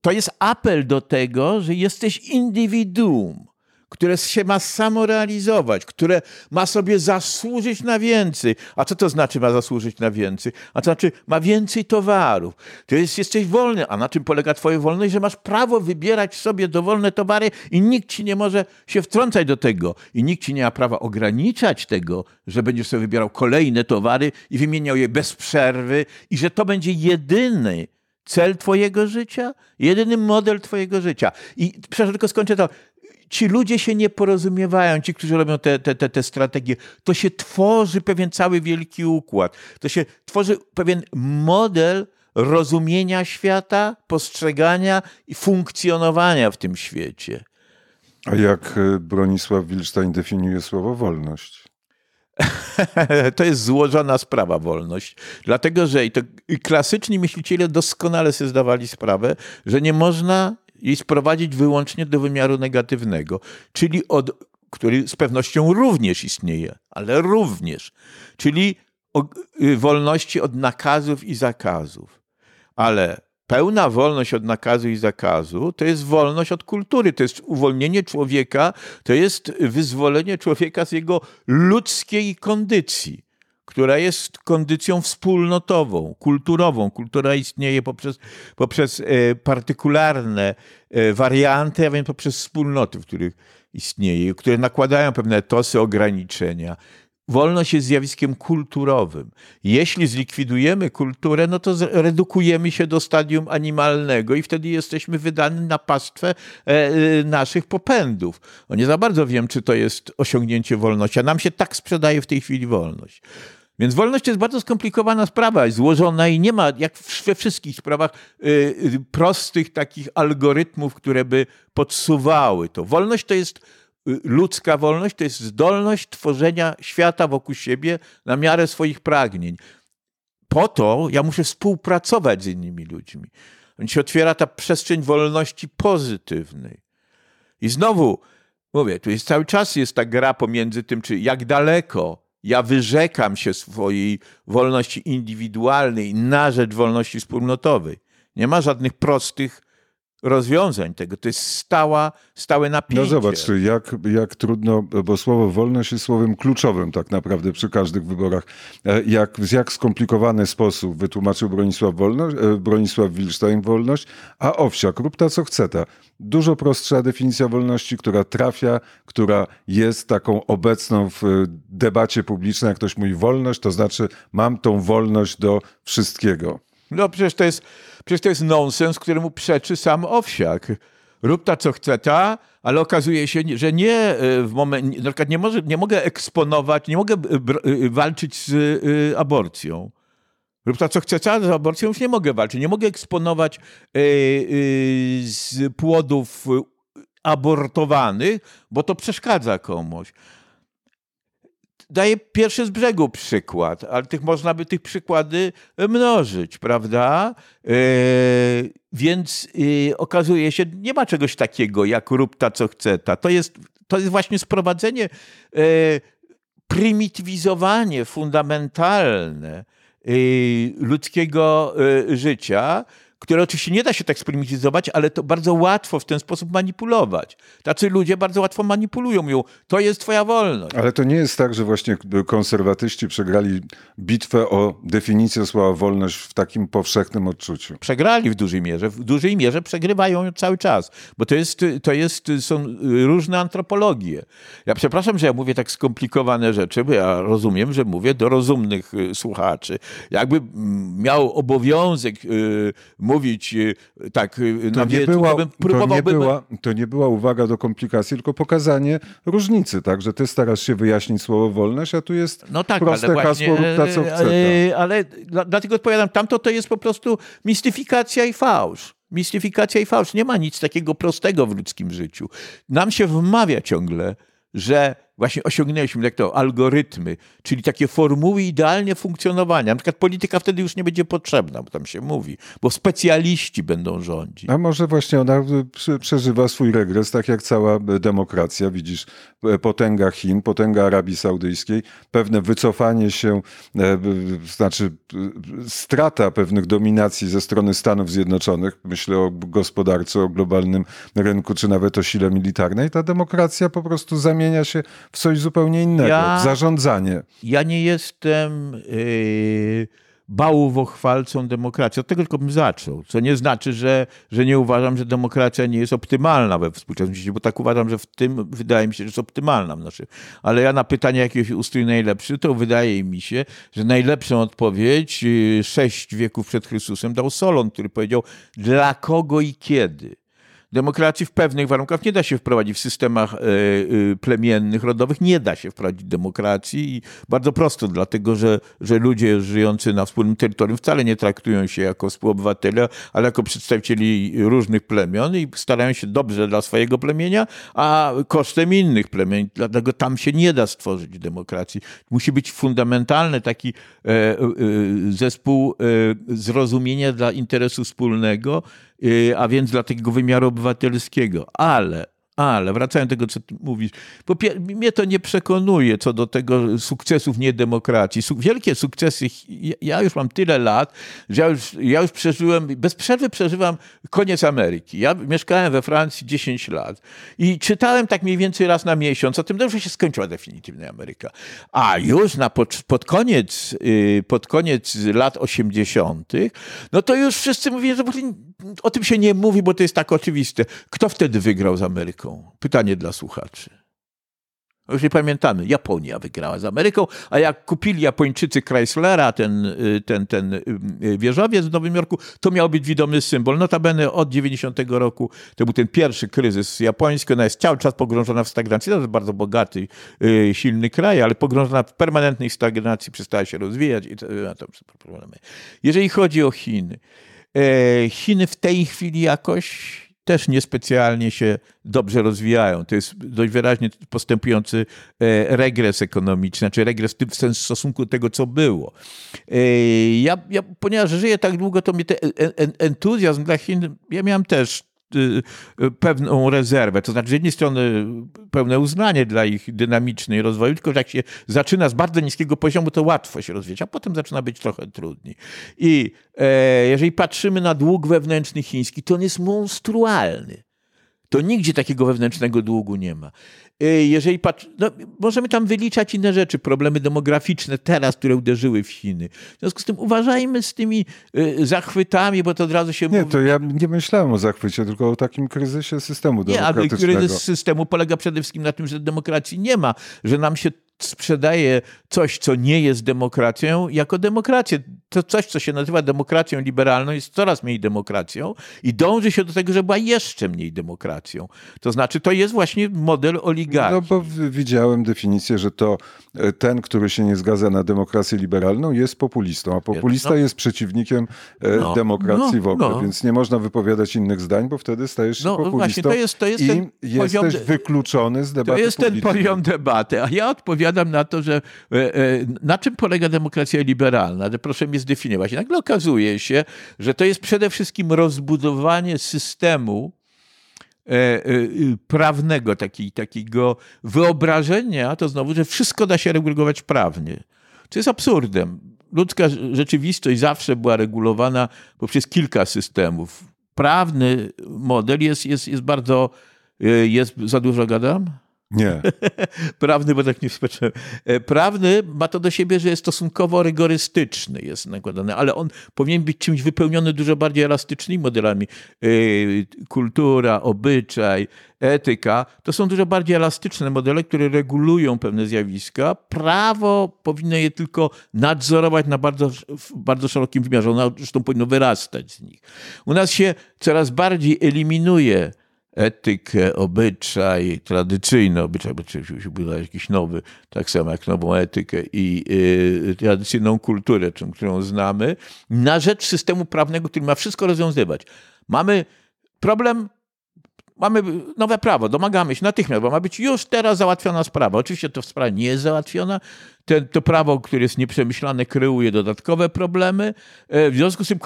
Speaker 1: to jest apel do tego, że jesteś indywiduum, które się ma samorealizować, które ma sobie zasłużyć na więcej. A co to znaczy ma zasłużyć na więcej? A to znaczy ma więcej towarów. To jest, jesteś wolny. A na czym polega twoja wolność? Że masz prawo wybierać sobie dowolne towary i nikt ci nie może się wtrącać do tego. I nikt ci nie ma prawa ograniczać tego, że będziesz sobie wybierał kolejne towary i wymieniał je bez przerwy i że to będzie jedyny cel twojego życia, jedyny model twojego życia. I przepraszam, tylko skończę to. Ci ludzie się nie porozumiewają, ci, którzy robią te, te, te, te strategie. To się tworzy pewien cały wielki układ. To się tworzy pewien model rozumienia świata, postrzegania i funkcjonowania w tym świecie.
Speaker 2: A jak e, Bronisław Wilstein definiuje słowo wolność?
Speaker 1: to jest złożona sprawa, wolność. Dlatego, że i, to, i klasyczni myśliciele doskonale sobie zdawali sprawę, że nie można jej sprowadzić wyłącznie do wymiaru negatywnego, czyli od, który z pewnością również istnieje, ale również, czyli y, wolności od nakazów i zakazów. Ale pełna wolność od nakazu i zakazu to jest wolność od kultury, to jest uwolnienie człowieka, to jest wyzwolenie człowieka z jego ludzkiej kondycji, która jest kondycją wspólnotową, kulturową. Kultura istnieje poprzez, poprzez e, partykularne e, warianty, a więc poprzez wspólnoty, w których istnieje, które nakładają pewne etosy, ograniczenia. Wolność jest zjawiskiem kulturowym. Jeśli zlikwidujemy kulturę, no to redukujemy się do stadium animalnego i wtedy jesteśmy wydani na pastwę e, naszych popędów. No nie za bardzo wiem, czy to jest osiągnięcie wolności, a nam się tak sprzedaje w tej chwili wolność. Więc wolność jest bardzo skomplikowana sprawa, złożona i nie ma, jak we wszystkich sprawach, y, prostych takich algorytmów, które by podsuwały to. Wolność to jest ludzka wolność to jest zdolność tworzenia świata wokół siebie na miarę swoich pragnień. Po to ja muszę współpracować z innymi ludźmi. Więc się otwiera ta przestrzeń wolności pozytywnej. I znowu, mówię, tu jest cały czas jest ta gra pomiędzy tym, czy jak daleko ja wyrzekam się swojej wolności indywidualnej na rzecz wolności wspólnotowej. Nie ma żadnych prostych rozwiązań tego. To jest stała, stałe napięcie.
Speaker 2: No zobacz, jak, jak trudno, bo słowo wolność jest słowem kluczowym tak naprawdę przy każdych wyborach. E, jak, w jak skomplikowany sposób wytłumaczył Bronisław, wolność, e, Bronisław Wilstein wolność, a Owsiak, rób ta co chce ta. Dużo prostsza definicja wolności, która trafia, która jest taką obecną w debacie publicznej. Jak ktoś mówi wolność, to znaczy mam tą wolność do wszystkiego.
Speaker 1: No przecież to jest, przecież to jest nonsens, któremu przeczy sam Owsiak. Rób ta, co chce ta, ale okazuje się, że nie e, w momencie, na przykład nie, może, nie mogę eksponować, nie mogę e, walczyć z e, aborcją. Rób ta, co chce ta, z aborcją już nie mogę walczyć. Nie mogę eksponować z płodów abortowanych, bo to przeszkadza komuś daję pierwszy z brzegu przykład, ale tych można by tych przykłady mnożyć, prawda? Yy, więc yy, okazuje się, nie ma czegoś takiego jak rób ta, co chce ta. To jest, to jest właśnie sprowadzenie, yy, prymitywizowanie fundamentalne ludzkiego życia, które oczywiście nie da się tak sprymityzować, ale to bardzo łatwo w ten sposób manipulować. Tacy ludzie bardzo łatwo manipulują, mówią, to jest twoja wolność.
Speaker 2: Ale to nie jest tak, że właśnie konserwatyści przegrali bitwę o definicję słowa wolność w takim powszechnym odczuciu.
Speaker 1: Przegrali w dużej mierze. W dużej mierze przegrywają cały czas, bo to, jest, to jest, są różne antropologie. Ja przepraszam, że ja mówię tak skomplikowane rzeczy, bo ja rozumiem, że mówię do rozumnych y, słuchaczy. Jakby miał obowiązek y, mówić y, tak y,
Speaker 2: to na nie była, to, to, nie była, to nie była uwaga do komplikacji, tylko pokazanie różnicy, tak, że ty starasz się wyjaśnić słowo wolność, a tu jest no tak, proste ale hasło rób ta, co chce.
Speaker 1: Ale, ale dlatego odpowiadam, tamto to jest po prostu mistyfikacja i fałsz. Mistyfikacja i fałsz. Nie ma nic takiego prostego w ludzkim życiu. Nam się wmawia ciągle, że właśnie osiągnęliśmy jak to algorytmy, czyli takie formuły idealnie funkcjonowania. Na przykład polityka wtedy już nie będzie potrzebna, bo tam się mówi, bo specjaliści będą rządzić.
Speaker 2: A może właśnie ona przeżywa swój regres, tak jak cała demokracja. Widzisz, potęga Chin, potęga Arabii Saudyjskiej, pewne wycofanie się, e, znaczy strata pewnych dominacji ze strony Stanów Zjednoczonych, myślę o gospodarce, o globalnym rynku, czy nawet o sile militarnej. Ta demokracja po prostu zamienia się w coś zupełnie innego, ja, w zarządzanie.
Speaker 1: Ja nie jestem yy, bałwochwalcą demokracji. Od tego tylko bym zaczął. Co nie znaczy, że, że nie uważam, że demokracja nie jest optymalna we współczesnym świecie, bo tak uważam, że w tym wydaje mi się, że jest optymalna. Znaczy, ale ja na pytanie, jaki ustrój najlepszy, to wydaje mi się, że najlepszą odpowiedź yy, sześć wieków przed Chrystusem dał Solon, który powiedział, dla kogo i kiedy. Demokracji w pewnych warunkach nie da się wprowadzić w systemach e, e, plemiennych, rodowych, nie da się wprowadzić demokracji i bardzo prosto, dlatego że, że ludzie żyjący na wspólnym terytorium wcale nie traktują się jako współobywatele, ale jako przedstawicieli różnych plemion i starają się dobrze dla swojego plemienia, a kosztem innych plemień. Dlatego tam się nie da stworzyć demokracji. Musi być fundamentalny taki e, zespół zrozumienia dla interesu wspólnego, a więc dla tego wymiaru obywatelskiego. Ale ale wracając do tego, co mówisz, bo mnie to nie przekonuje co do tego sukcesów niedemokracji. Wielkie sukcesy, ja już mam tyle lat, że ja już, ja już przeżyłem, bez przerwy przeżywam koniec Ameryki. Ja mieszkałem we Francji 10 lat i czytałem tak mniej więcej raz na miesiąc o tym, że się skończyła definitywna Ameryka. A już na pod, pod, koniec, y, pod koniec lat 80., no to już wszyscy mówili, że o tym się nie mówi, bo to jest tak oczywiste. Kto wtedy wygrał z Ameryką? Pytanie dla słuchaczy. Już nie pamiętamy. Japonia wygrała z Ameryką, a jak kupili Japończycy Chryslera, ten, y, ten, ten y, wieżowiec w Nowym Jorku, to miał być widomy symbol. Notabene od 90 roku, to był ten pierwszy kryzys japoński, ona jest cały czas pogrążona w stagnacji. To jest bardzo bogaty, y, silny kraj, ale pogrążona w permanentnej stagnacji, przestała się rozwijać i to, to problemy. Jeżeli chodzi o Chiny, E, Chiny w tej chwili jakoś też niespecjalnie się dobrze rozwijają. To jest dość wyraźnie postępujący e, regres ekonomiczny, znaczy regres w tym w stosunku do tego, co było. E, ja, ja, ponieważ żyję tak długo, to mnie ten entuzjazm dla Chin, ja miałem też pewną rezerwę. To znaczy, z jednej strony pełne uznanie dla ich dynamicznej rozwoju, tylko że jak się zaczyna z bardzo niskiego poziomu, to łatwo się rozwijać, a potem zaczyna być trochę trudniej. I e, jeżeli patrzymy na dług wewnętrzny chiński, to on jest monstrualny. To nigdzie takiego wewnętrznego długu nie ma. Y, jeżeli patrz, no, możemy tam wyliczać inne rzeczy, problemy demograficzne teraz, które uderzyły w Chiny. W związku z tym uważajmy z tymi y, zachwytami, bo to od razu się
Speaker 2: Nie,
Speaker 1: mówi...
Speaker 2: to ja nie myślałem o zachwycie, tylko o takim kryzysie systemu
Speaker 1: Nie, ale
Speaker 2: demokratycznego.
Speaker 1: kryzys systemu polega przede wszystkim na tym, że demokracji nie ma, że nam się sprzedaje coś, co nie jest demokracją, jako demokrację. To coś, co się nazywa demokracją liberalną, jest coraz mniej demokracją i dąży się do tego, żeby była jeszcze mniej demokracją. To znaczy, to jest właśnie model oligarchii.
Speaker 2: No bo widziałem definicję, że to e, ten, który się nie zgadza na demokrację liberalną jest populistą, a populista
Speaker 1: No.
Speaker 2: jest przeciwnikiem e,
Speaker 1: No,
Speaker 2: demokracji
Speaker 1: no,
Speaker 2: w ogóle,
Speaker 1: no.
Speaker 2: więc nie można wypowiadać innych zdań, bo wtedy stajesz się
Speaker 1: No,
Speaker 2: populistą
Speaker 1: właśnie, to jest- to jest
Speaker 2: i
Speaker 1: ten poziom
Speaker 2: jesteś
Speaker 1: de-
Speaker 2: wykluczony z
Speaker 1: To
Speaker 2: debaty
Speaker 1: jest ten poziom debaty, a ja odpowiadam na to, że e, na czym polega demokracja liberalna? Że proszę mnie zdefiniować. I nagle okazuje się, że to jest przede wszystkim rozbudowanie systemu e, e, prawnego, taki, takiego wyobrażenia, to znowu, że wszystko da się regulować prawnie. To jest absurdem. Ludzka rzeczywistość zawsze była regulowana poprzez kilka systemów. Prawny model jest, jest, jest bardzo. e, Jest, za dużo gadam?
Speaker 2: Nie,
Speaker 1: Prawny, bo tak nie wspomniałem. E, Prawny ma to do siebie, że jest stosunkowo rygorystyczny, jest nakładany, ale on powinien być czymś wypełniony dużo bardziej elastycznymi modelami. E, Kultura, obyczaj, etyka to są dużo bardziej elastyczne modele, które regulują pewne zjawiska. Prawo powinno je tylko nadzorować na bardzo, w bardzo szerokim wymiarze. Ono zresztą powinno wyrastać z nich. U nas się coraz bardziej eliminuje etykę, obyczaj, tradycyjny obyczaj, bo się budować jakiś nowy, tak samo jak nową etykę i y, tradycyjną kulturę, którą znamy, na rzecz systemu prawnego, który ma wszystko rozwiązywać. Mamy problem, mamy nowe prawo, domagamy się natychmiast, bo ma być już teraz załatwiona sprawa. Oczywiście to sprawa nie jest załatwiona, te, to prawo, które jest nieprzemyślane, kreuje dodatkowe problemy. E, W związku z tym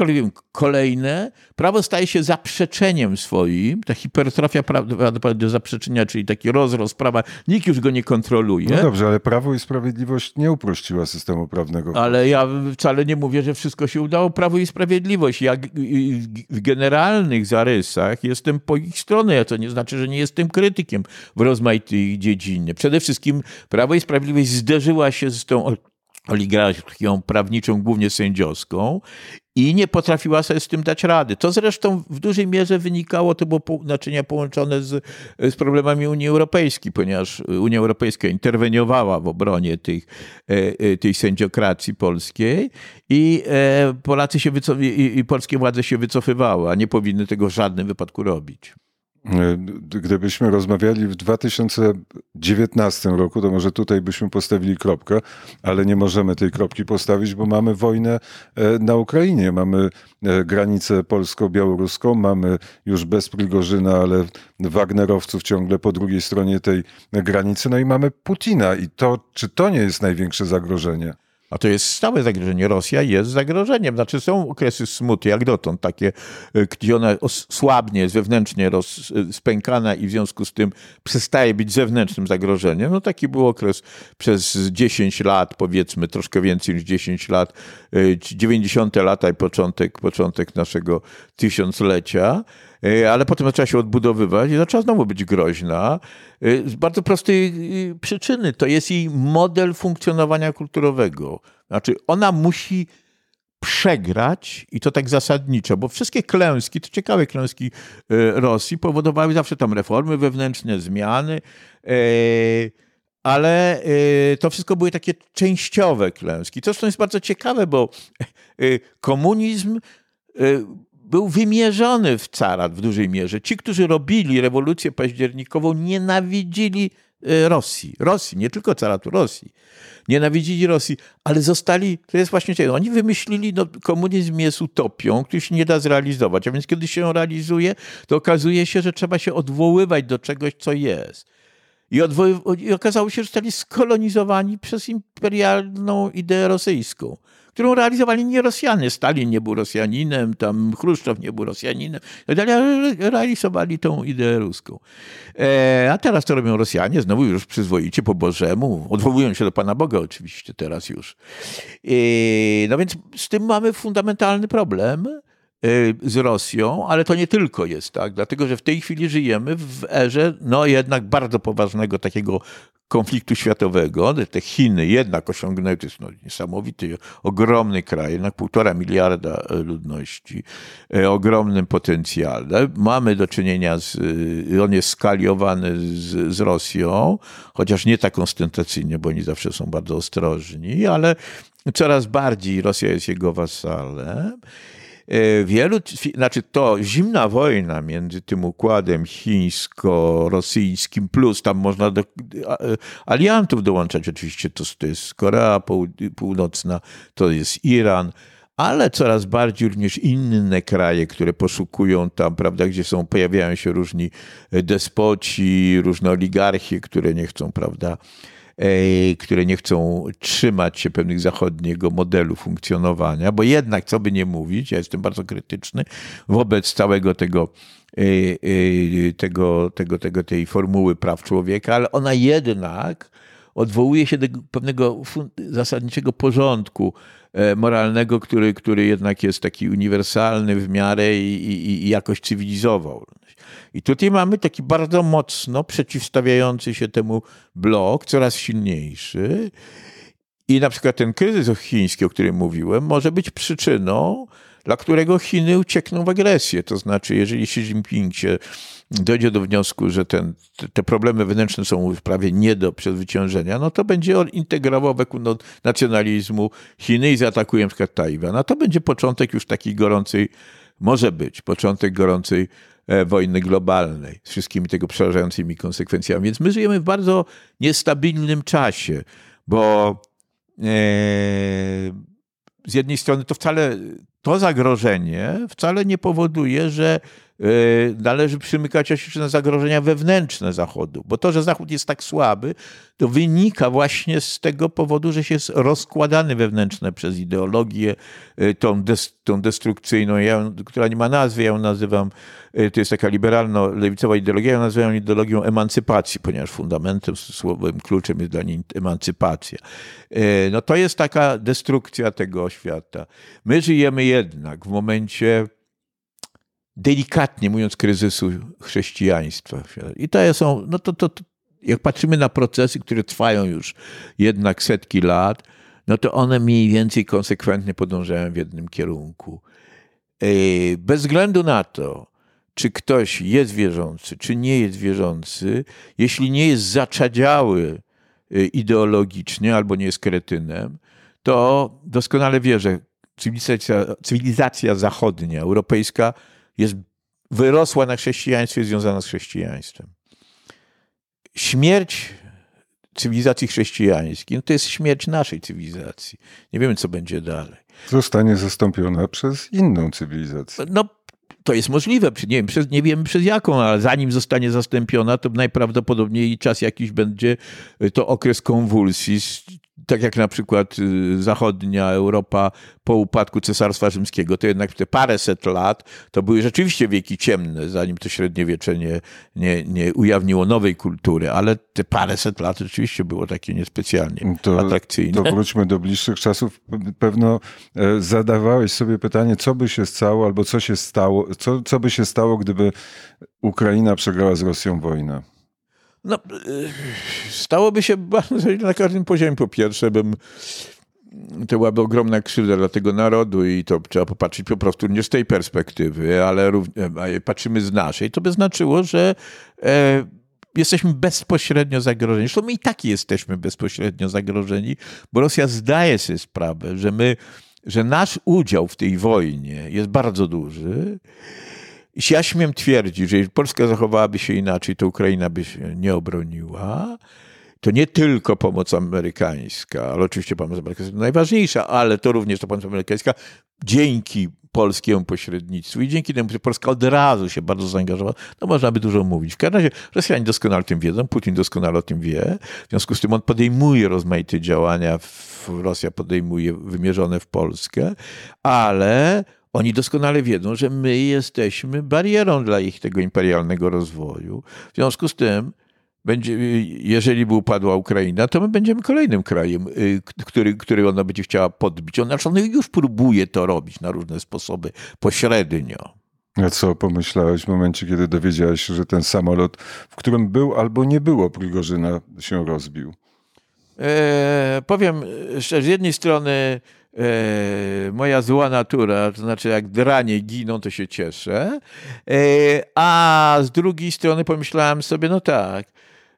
Speaker 1: kolejne- prawo staje się zaprzeczeniem swoim, ta hipertrofia prawa do- zaprzeczenia, czyli taki rozrost prawa, nikt już go nie kontroluje.
Speaker 2: no dobrze, ale Prawo i Sprawiedliwość nie uprościła systemu prawnego.
Speaker 1: Ale ja wcale nie mówię, że wszystko się udało. Prawo i Sprawiedliwość. Ja w generalnych zarysach jestem po ich stronie, co nie znaczy, że nie jestem krytykiem w rozmaitych dziedzinie. Przede wszystkim Prawo i Sprawiedliwość zderzyła się z tą ol- oligarchią prawniczą, głównie sędziowską i nie potrafiła sobie z tym dać rady. To zresztą w dużej mierze wynikało, to było naczynia połączone z, z problemami Unii Europejskiej, ponieważ Unia Europejska interweniowała w obronie tych, e, e, tej sędziokracji polskiej i e, Polacy się wycof- i polskie władze się wycofywały, a nie powinny tego w żadnym wypadku robić.
Speaker 2: E, Gdybyśmy rozmawiali w 2019 roku, to może tutaj byśmy postawili kropkę, ale nie możemy tej kropki postawić, bo mamy wojnę e, na Ukrainie, mamy e, granicę polsko-białoruską, mamy już bez Prigorzyna, ale Wagnerowców ciągle po drugiej stronie tej granicy, no i mamy Putina. I to, czy to nie jest największe zagrożenie?
Speaker 1: A to jest stałe zagrożenie. Rosja jest zagrożeniem. Znaczy są okresy smuty, jak dotąd, takie, y, gdzie ona słabnie, jest wewnętrznie roz, y, spękana i w związku z tym przestaje być zewnętrznym zagrożeniem. No taki był okres przez 10 lat, powiedzmy troszkę więcej niż 10 lat, y, 90. lata i początek, początek naszego tysiąclecia. Y, Ale potem zaczęła się odbudowywać i zaczęła znowu być groźna. Y, Z bardzo prostej y, przyczyny. To jest jej model funkcjonowania kulturowego. Znaczy, ona musi przegrać i to tak zasadniczo, bo wszystkie klęski, to ciekawe klęski Rosji powodowały zawsze tam reformy wewnętrzne, zmiany, ale to wszystko były takie częściowe klęski. To zresztą jest bardzo ciekawe, bo komunizm był wymierzony w carat w dużej mierze. Ci, którzy robili rewolucję październikową, nienawidzili y, Rosji. Rosji, nie tylko caratu, Rosji. Nienawidzili Rosji, ale zostali, to jest właśnie ciekawe, oni wymyślili, no, komunizm jest utopią, który się nie da zrealizować, a więc kiedy się realizuje, to okazuje się, że trzeba się odwoływać do czegoś, co jest. I, I okazało się, że zostali skolonizowani przez imperialną ideę rosyjską, którą realizowali nie Rosjanie. Stalin nie był Rosjaninem, tam Chruszczow nie był Rosjaninem, tak ale realizowali tą ideę ruską. E, a teraz to robią Rosjanie, znowu już przyzwoicie, po Bożemu. Odwołują się do Pana Boga oczywiście teraz już. E, no więc z tym mamy fundamentalny problem z Rosją, ale to nie tylko jest tak, dlatego że w tej chwili żyjemy w erze no jednak bardzo poważnego takiego konfliktu światowego. Te Chiny jednak osiągnęły, to jest no, niesamowity, ogromny kraj, jednak półtora miliarda e, ludności, e, ogromnym potencjale. Mamy do czynienia z, y, on jest skaliowany z, z Rosją, chociaż nie tak ostentacyjnie, bo oni zawsze są bardzo ostrożni, ale coraz bardziej Rosja jest jego wasalem. E, Wielu, znaczy to zimna wojna między tym układem chińsko-rosyjskim, plus tam można do, a- aliantów dołączać, oczywiście to, to jest Korea Północna, to jest Iran, ale coraz bardziej również inne kraje, które poszukują tam, prawda, gdzie są, pojawiają się różni despoci, różne oligarchie, które nie chcą, prawda, e, które nie chcą trzymać się pewnych zachodniego modelu funkcjonowania, bo jednak, co by nie mówić, ja jestem bardzo krytyczny wobec całego tego, e, e, tego, tego, tego tej formuły praw człowieka, ale ona jednak odwołuje się do pewnego zasadniczego porządku e, moralnego, który, który jednak jest taki uniwersalny w miarę i, i, i jakoś cywilizował. I tutaj mamy taki bardzo mocno przeciwstawiający się temu blok, coraz silniejszy. I na przykład ten kryzys chiński, o którym mówiłem, może być przyczyną, dla którego Chiny uciekną w agresję. To znaczy, jeżeli Xi Jinping się dojdzie do wniosku, że ten, te- problemy wewnętrzne są prawie nie do przezwyciężenia, no to będzie on integrował wokół no, nacjonalizmu Chiny i zaatakuje na przykład Tajwan. A to będzie początek już takiej gorącej, może być, początek gorącej e, wojny globalnej z wszystkimi tego przerażającymi konsekwencjami. Więc my żyjemy w bardzo niestabilnym czasie, bo e, z jednej strony to wcale to zagrożenie wcale nie powoduje, że należy przymykać się na zagrożenia wewnętrzne Zachodu, bo to, że Zachód jest tak słaby, to wynika właśnie z tego powodu, że się jest rozkładany wewnętrznie przez ideologię e, tą, des, tą destrukcyjną, ja, która nie ma nazwy, ja ją nazywam, e, to jest taka liberalno-lewicowa ideologia, ja ją nazywam ideologią emancypacji, ponieważ fundamentem, słowem kluczem jest dla niej emancypacja. E, No to jest taka destrukcja tego świata. My żyjemy jednak w momencie delikatnie mówiąc, kryzysu chrześcijaństwa. I to są, no to, to, to jak patrzymy na procesy, które trwają już jednak setki lat, no to one mniej więcej konsekwentnie podążają w jednym kierunku. E, Bez względu na to, czy ktoś jest wierzący, czy nie jest wierzący, jeśli nie jest zaczadziały e, ideologicznie albo nie jest kretynem, to doskonale wie, że cywilizacja, cywilizacja zachodnia, europejska jest wyrosła na chrześcijaństwie, związana z chrześcijaństwem. Śmierć cywilizacji chrześcijańskiej no to jest śmierć naszej cywilizacji. Nie wiemy, co będzie dalej.
Speaker 2: Zostanie zastąpiona przez inną cywilizację.
Speaker 1: No, to jest możliwe, nie, wiem, przez, nie wiemy przez jaką, ale zanim zostanie zastąpiona, to najprawdopodobniej czas jakiś będzie to okres konwulsji, tak jak na przykład y, zachodnia Europa po upadku Cesarstwa Rzymskiego, to jednak te paręset lat to były rzeczywiście wieki ciemne, zanim to średniowiecze nie, nie, nie ujawniło nowej kultury, ale te paręset lat rzeczywiście było takie niespecjalnie
Speaker 2: To,
Speaker 1: atrakcyjne.
Speaker 2: to wróćmy do bliższych czasów. Pewno e, zadawałeś sobie pytanie, co by się stało, albo co się stało, co, co by się stało, gdyby Ukraina przegrała z Rosją wojnę.
Speaker 1: No, y, stałoby się bardzo na każdym poziomie. Po pierwsze, bym to byłaby ogromna krzywda dla tego narodu i to trzeba popatrzeć po prostu nie z tej perspektywy, ale patrzymy z naszej. To by znaczyło, że e, jesteśmy bezpośrednio zagrożeni. Zresztą my i tak jesteśmy bezpośrednio zagrożeni, bo Rosja zdaje sobie sprawę, że my, że nasz udział w tej wojnie jest bardzo duży. Ja śmiem twierdzić, że jeśli Polska zachowałaby się inaczej, to Ukraina by się nie obroniła, to nie tylko pomoc amerykańska, ale oczywiście pomoc amerykańska najważniejsza, ale to również ta pomoc amerykańska dzięki polskiemu pośrednictwu i dzięki temu, że Polska od razu się bardzo zaangażowała, no można by dużo mówić. W każdym razie Rosjanie doskonale o tym wiedzą, Putin doskonale o tym wie, w związku z tym on podejmuje rozmaite działania, Rosja podejmuje wymierzone w Polskę, ale oni doskonale wiedzą, że my jesteśmy barierą dla ich tego imperialnego rozwoju. W związku z tym będzie, jeżeli by upadła Ukraina, to my będziemy kolejnym krajem, y, który, który ona będzie chciała podbić. Ona, ona już próbuje to robić na różne sposoby, pośrednio.
Speaker 2: A co pomyślałeś w momencie, kiedy dowiedziałeś się, że ten samolot, w którym był albo nie było Prigorzyna, się rozbił?
Speaker 1: E, powiem szczerze, z jednej strony e, moja zła natura, to znaczy jak dranie giną, to się cieszę, e, a z drugiej strony pomyślałem sobie, no tak,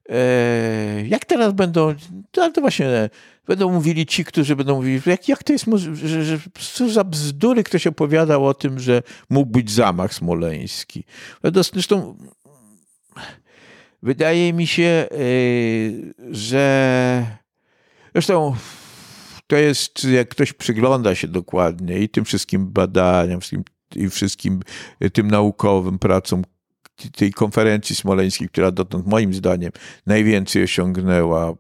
Speaker 1: E, jak teraz będą, to, to właśnie będą mówili ci, którzy będą mówili, jak, jak to jest, że, że co za bzdury ktoś opowiadał o tym, że mógł być zamach smoleński. Zresztą wydaje mi się, e, że zresztą to jest, jak ktoś przygląda się dokładnie i tym wszystkim badaniom, wszystkim, i wszystkim tym naukowym pracom, tej konferencji smoleńskiej, która dotąd moim zdaniem najwięcej osiągnęła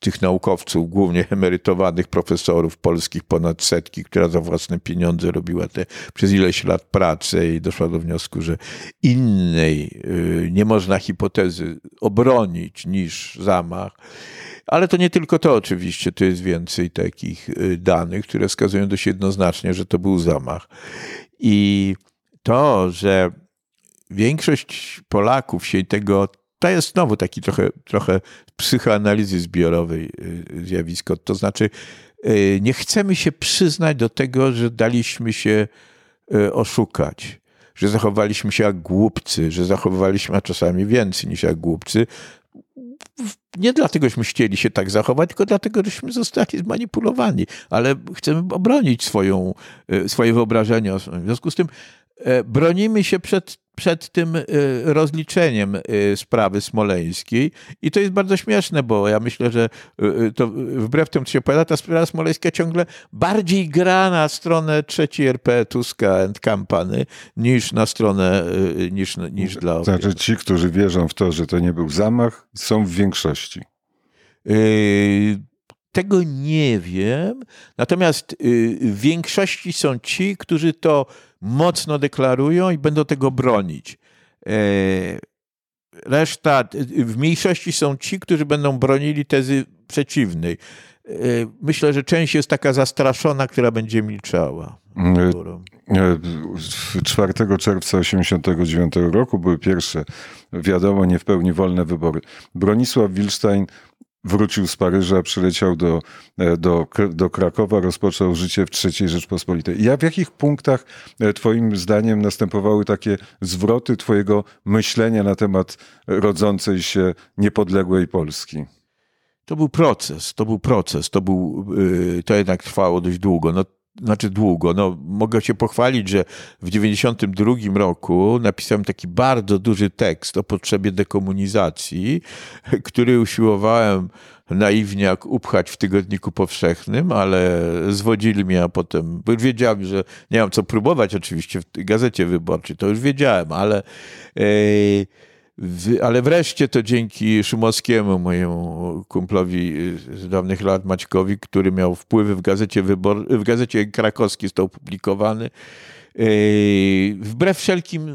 Speaker 1: tych naukowców, głównie emerytowanych profesorów polskich, ponad setki, która za własne pieniądze robiła te przez ileś lat pracę i doszła do wniosku, że innej yy, nie można hipotezy obronić niż zamach. Ale to nie tylko to oczywiście, to jest więcej takich danych, które wskazują dość jednoznacznie, że to był zamach. I to, że większość Polaków się tego, to jest znowu taki trochę, trochę psychoanalizy zbiorowej y, zjawisko. To znaczy, y, nie chcemy się przyznać do tego, że daliśmy się y, oszukać, że zachowaliśmy się jak głupcy, że zachowywaliśmy, a czasami więcej niż jak głupcy. Nie dlatego, żeśmy chcieli się tak zachować, tylko dlatego, żeśmy zostali zmanipulowani, ale chcemy obronić swoją, swoje wyobrażenie. W związku z tym E, bronimy się przed, przed tym e, rozliczeniem e, sprawy smoleńskiej i to jest bardzo śmieszne, bo ja myślę, że to wbrew temu, co się opowiada, ta sprawa smoleńska ciągle bardziej gra na stronę trzeciej RP Tuska and Company niż na stronę, niż, niż dla
Speaker 2: Znaczy ci, którzy wierzą w to, że to nie był zamach, są w większości.
Speaker 1: Tego nie wiem. Natomiast w większości są ci, którzy to mocno deklarują i będą tego bronić. E, reszta, w mniejszości są ci, którzy będą bronili tezy przeciwnej. E, myślę, że część jest taka zastraszona, która będzie milczała.
Speaker 2: 4 e, czerwca 1989 roku były pierwsze, wiadomo, nie w pełni wolne wybory. Bronisław Wilstein wrócił z Paryża, przyleciał do, e, do, do Krakowa, rozpoczął życie w III Rzeczpospolitej. Ja w jakich punktach e, twoim zdaniem następowały takie zwroty twojego myślenia na temat rodzącej się niepodległej Polski?
Speaker 1: To był proces, to był proces, to, był, y, to jednak trwało dość długo. No, znaczy długo. No, mogę się pochwalić, że w 92 roku napisałem taki bardzo duży tekst o potrzebie dekomunizacji, który usiłowałem naiwnie jak upchać w tygodniku powszechnym, ale zwodzili mnie, a potem, wiedziałem, że nie mam co próbować oczywiście w gazecie wyborczej, to już wiedziałem, ale yy, ale wreszcie to dzięki Szumowskiemu, mojemu kumplowi z dawnych lat Maćkowi, który miał wpływy w gazecie, wybor, w gazecie krakowskiej, został opublikowany. Yy, wbrew wszelkim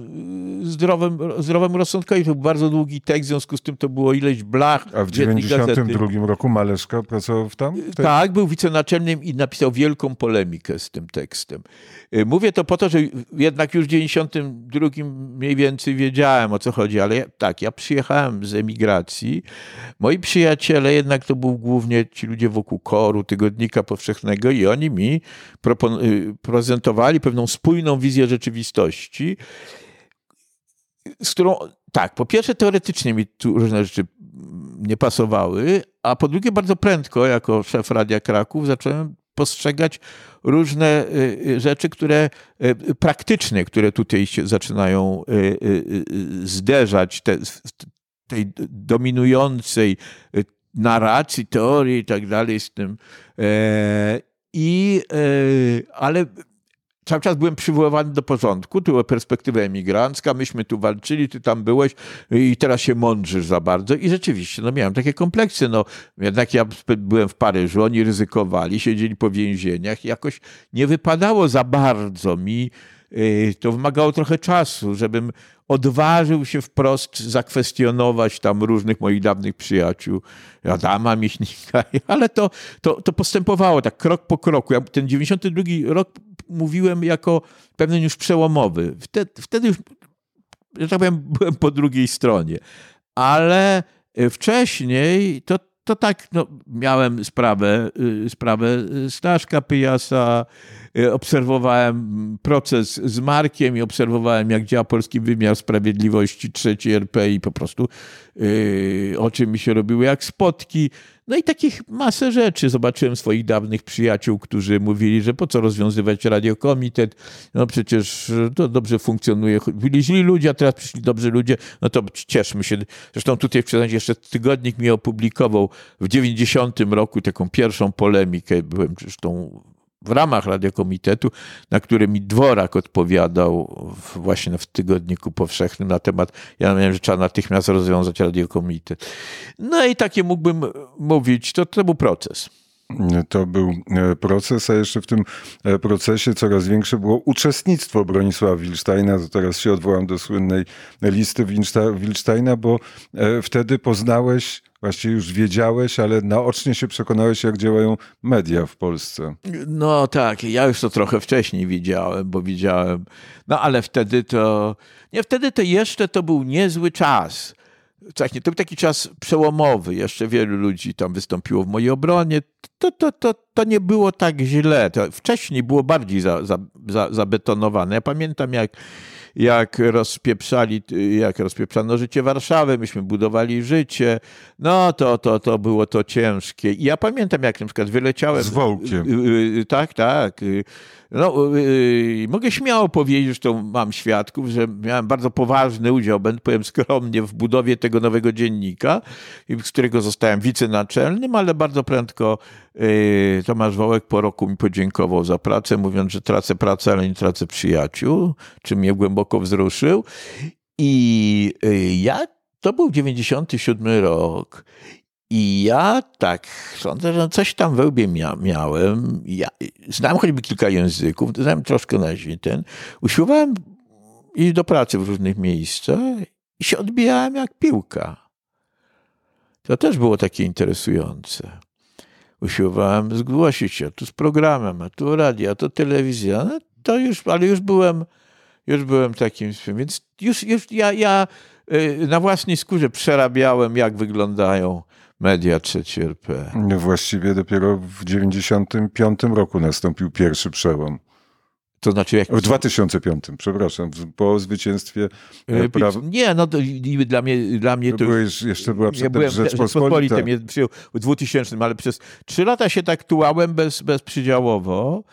Speaker 1: yy, zdrowym, zdrowemu rozsądkowi. To był bardzo długi tekst, w związku z tym to było ileś blach.
Speaker 2: A w 1992 roku Maleszka pracował tam?
Speaker 1: Tej... Tak, był wicenaczelnym i napisał wielką polemikę z tym tekstem. Yy, mówię to po to, że jednak już w 1992 mniej więcej wiedziałem o co chodzi, ale tak, ja przyjechałem z emigracji. Moi przyjaciele jednak to był głównie ci ludzie wokół koru, tygodnika powszechnego i oni mi prezentowali pewną spójną wizję rzeczywistości, z którą, tak, po pierwsze teoretycznie mi tu różne rzeczy nie pasowały, a po drugie bardzo prędko, jako szef Radia Kraków, zacząłem postrzegać różne y, y, rzeczy, które y, praktyczne, które tutaj się zaczynają zderzać, te, tej dominującej narracji, teorii i tak dalej z tym. E, I, e, ale cały czas byłem przywoływany do porządku, tu była perspektywa emigrancka, myśmy tu walczyli, ty tam byłeś i teraz się mądrzysz za bardzo. I rzeczywiście, no miałem takie kompleksy, no jednak ja byłem w Paryżu, oni ryzykowali, siedzieli po więzieniach i jakoś nie wypadało za bardzo mi, to wymagało trochę czasu, żebym odważył się wprost zakwestionować tam różnych moich dawnych przyjaciół, Adama Michnika, ale to, to, to postępowało tak krok po kroku. Ja ten 92 rok mówiłem jako pewien już przełomowy. Wtedy, wtedy już, że tak powiem, byłem po drugiej stronie. Ale wcześniej to, to tak, no, miałem sprawę, y, sprawę Staszka Pyjasa, y, obserwowałem proces z Markiem i obserwowałem, jak działa polski wymiar sprawiedliwości trzeci RP i po prostu yy, o czym mi się robiły jak spotki. No i takich masę rzeczy. Zobaczyłem swoich dawnych przyjaciół, którzy mówili, że po co rozwiązywać radiokomitet, no przecież to dobrze funkcjonuje. Byli źli ludzie, a teraz przyszli dobrzy ludzie, no to cieszmy się. Zresztą tutaj w jeszcze tygodnik mi opublikował w 90 roku taką pierwszą polemikę, byłem zresztą w ramach Radiokomitetu, na które mi Dworak odpowiadał właśnie w Tygodniku Powszechnym na temat, ja miałem, że trzeba natychmiast rozwiązać Radiokomitet. No i takie mógłbym mówić, to, to był proces.
Speaker 2: To był e, proces, a jeszcze w tym e, procesie coraz większe było uczestnictwo Bronisława Wilsteina. To teraz się odwołam do słynnej listy Wilsteina, bo e, wtedy poznałeś właściwie już wiedziałeś, ale naocznie się przekonałeś, jak działają media w Polsce.
Speaker 1: No tak, ja już to trochę wcześniej widziałem, bo widziałem, no ale wtedy to, nie, wtedy to jeszcze to był niezły czas. Tak, nie, to był taki czas przełomowy, jeszcze wielu ludzi tam wystąpiło w mojej obronie. To, to, to, to nie było tak źle. To wcześniej było bardziej za, za, za, zabetonowane. Ja pamiętam, jak jak rozpieprzali, jak rozpieprzano życie Warszawy, myśmy budowali życie, no to, to, to było to ciężkie. I ja pamiętam, jak na przykład wyleciałem...
Speaker 2: Z Wołkiem.
Speaker 1: Y, y, tak, tak. No, mogę śmiało powiedzieć, że mam świadków, że miałem bardzo poważny udział, będę powiem skromnie, w budowie tego nowego dziennika, z którego zostałem wicenaczelnym, ale bardzo prędko Tomasz Wołek po roku mi podziękował za pracę, mówiąc, że tracę pracę, ale nie tracę przyjaciół, czym mnie głęboko wzruszył. I ja, to był 97 rok i ja tak sądzę, że coś tam we łbie mia miałem. Ja znałem choćby kilka języków, znałem troszkę na ten. Usiłowałem iść do pracy w różnych miejscach i się odbijałem jak piłka. To też było takie interesujące. Usiłowałem zgłosić się tu z programem, a tu radio, a tu telewizja. No to już, ale już byłem, już byłem takim, więc już, już ja, ja y, na własnej skórze przerabiałem, jak wyglądają media trzeci RP.
Speaker 2: No właściwie dopiero w 95 roku nastąpił pierwszy przełom.
Speaker 1: To znaczy jak...
Speaker 2: W 2005, przepraszam, po zwycięstwie
Speaker 1: e, praw... Nie, no to, dla mnie, dla mnie to... to
Speaker 2: byłeś, jeszcze była przed ja Rzeczpospolita.
Speaker 1: Przyjął w 2000, ale przez trzy lata się tak tułałem bez, bezprzydziałowo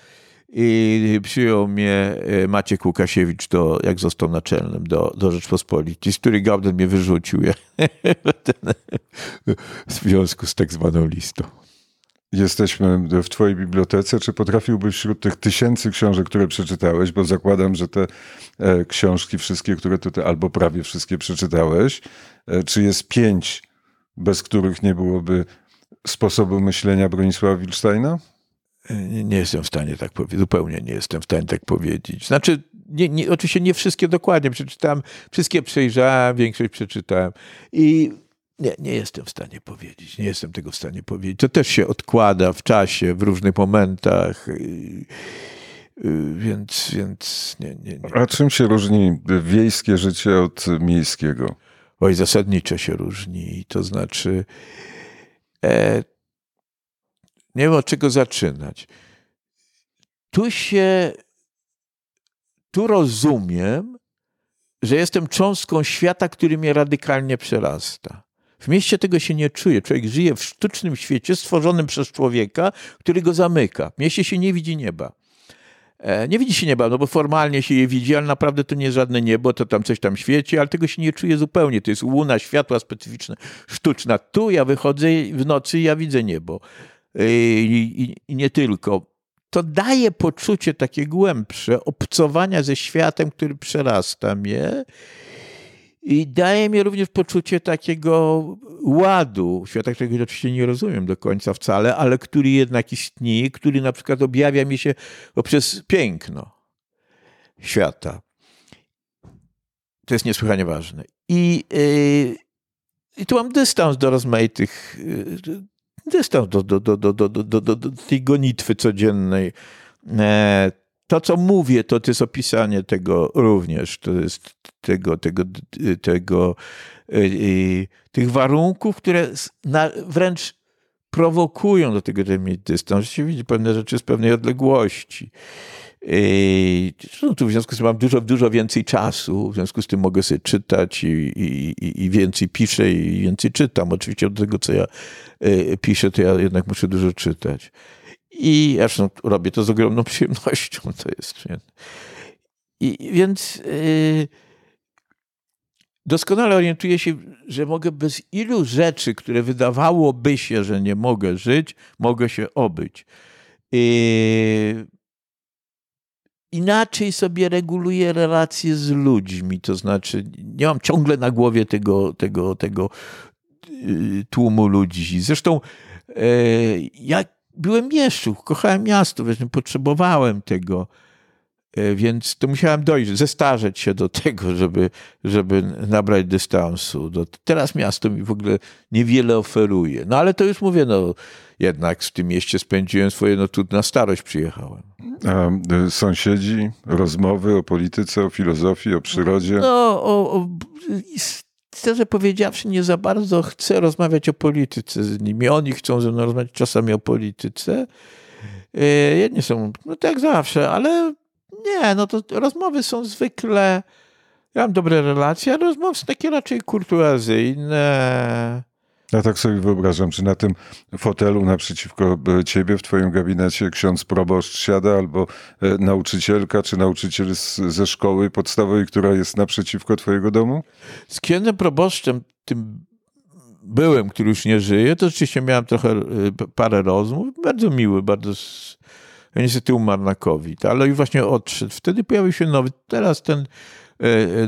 Speaker 1: i przyjął mnie e, Maciek Łukasiewicz, do, jak został naczelnym do, do Rzeczpospolitej, z której Gauden mnie wyrzucił w związku z tak zwaną listą.
Speaker 2: Jesteśmy w Twojej bibliotece. Czy potrafiłbyś wśród tych tysięcy książek, które przeczytałeś, bo zakładam, że te e, książki, wszystkie, które tutaj, albo prawie wszystkie przeczytałeś, e, czy jest pięć, bez których nie byłoby sposobu myślenia Bronisława Wilsteina?
Speaker 1: Nie, jestem w stanie tak powiedzieć, zupełnie nie jestem w stanie tak powiedzieć. Znaczy, nie, nie, oczywiście nie wszystkie dokładnie przeczytałem, wszystkie przejrzałem, większość przeczytałem i nie, nie jestem w stanie powiedzieć, nie jestem tego w stanie powiedzieć. To też się odkłada w czasie, w różnych momentach. Więc, więc nie, nie, nie.
Speaker 2: A czym się różni wiejskie życie od miejskiego?
Speaker 1: Oj, zasadniczo się różni. To znaczy, e, nie wiem od czego zaczynać. Tu się, tu rozumiem, że jestem cząstką świata, który mnie radykalnie przerasta. W mieście tego się nie czuje. Człowiek żyje w sztucznym świecie stworzonym przez człowieka, który go zamyka. W mieście się nie widzi nieba. E, nie widzi się nieba, no bo formalnie się je widzi, ale naprawdę to nie jest żadne niebo, to tam coś tam świeci, ale tego się nie czuje zupełnie. To jest łuna, światła specyficzne, sztuczna. Tu ja wychodzę w nocy i ja widzę niebo. E, I, i, nie tylko. To daje poczucie takie głębsze obcowania ze światem, który przerasta mnie i daje mi również poczucie takiego ładu, świata, którego oczywiście nie rozumiem do końca wcale, ale który jednak istnieje, który na przykład objawia mi się poprzez piękno świata. To jest niesłychanie ważne. I, yy, i tu mam dystans do rozmaitych, yy, dystans do, do, do, do, do, do, do, do tej gonitwy codziennej. E, to, co mówię, to, to jest opisanie tego również. To jest tego, tego, tego, yy, tych warunków, które na, wręcz prowokują do tego, żeby mieć dystans. Widzi pewne rzeczy z pewnej odległości. No tu w związku z tym mam dużo, dużo więcej czasu, w związku z tym mogę sobie czytać i, i, i więcej piszę i więcej czytam. Oczywiście od tego, co ja yy, piszę, to ja jednak muszę dużo czytać. I zresztą robię to z ogromną przyjemnością. To jest. I więc yy, doskonale orientuję się, że mogę bez ilu rzeczy, które wydawałoby się, że nie mogę żyć, mogę się obyć. Yy, inaczej sobie reguluję relacje z ludźmi, to znaczy nie mam ciągle na głowie tego, tego, tego yy, tłumu ludzi. Zresztą yy, jak byłem mieszczuch, kochałem miasto, więc potrzebowałem tego, e, więc to musiałem dojść, zestarzeć się do tego, żeby, żeby nabrać dystansu. Teraz miasto mi w ogóle niewiele oferuje. No ale to już mówię, no jednak w tym mieście spędziłem swoje, no tu na starość przyjechałem.
Speaker 2: A e, sąsiedzi, rozmowy o polityce, o filozofii, o przyrodzie?
Speaker 1: No, o, o szczerze powiedziawszy, nie za bardzo chcę rozmawiać o polityce z nimi. Oni chcą ze mną rozmawiać czasami o polityce. E, jedni są, no tak zawsze, ale nie, no to rozmowy są zwykle, ja mam dobre relacje, ale rozmowy są takie raczej kurtuazyjne.
Speaker 2: Ja tak sobie wyobrażam, czy na tym fotelu naprzeciwko e, ciebie w twoim gabinecie ksiądz proboszcz siada, albo e, nauczycielka, czy nauczyciel z, ze szkoły podstawowej, która jest naprzeciwko twojego domu?
Speaker 1: Z księdzem proboszczem, tym byłem, który już nie żyje, to rzeczywiście miałem trochę e, parę rozmów. Bardzo miły, bardzo... Niestety umarł na COVID, ale już właśnie odszedł. Wtedy pojawił się nowy. Teraz ten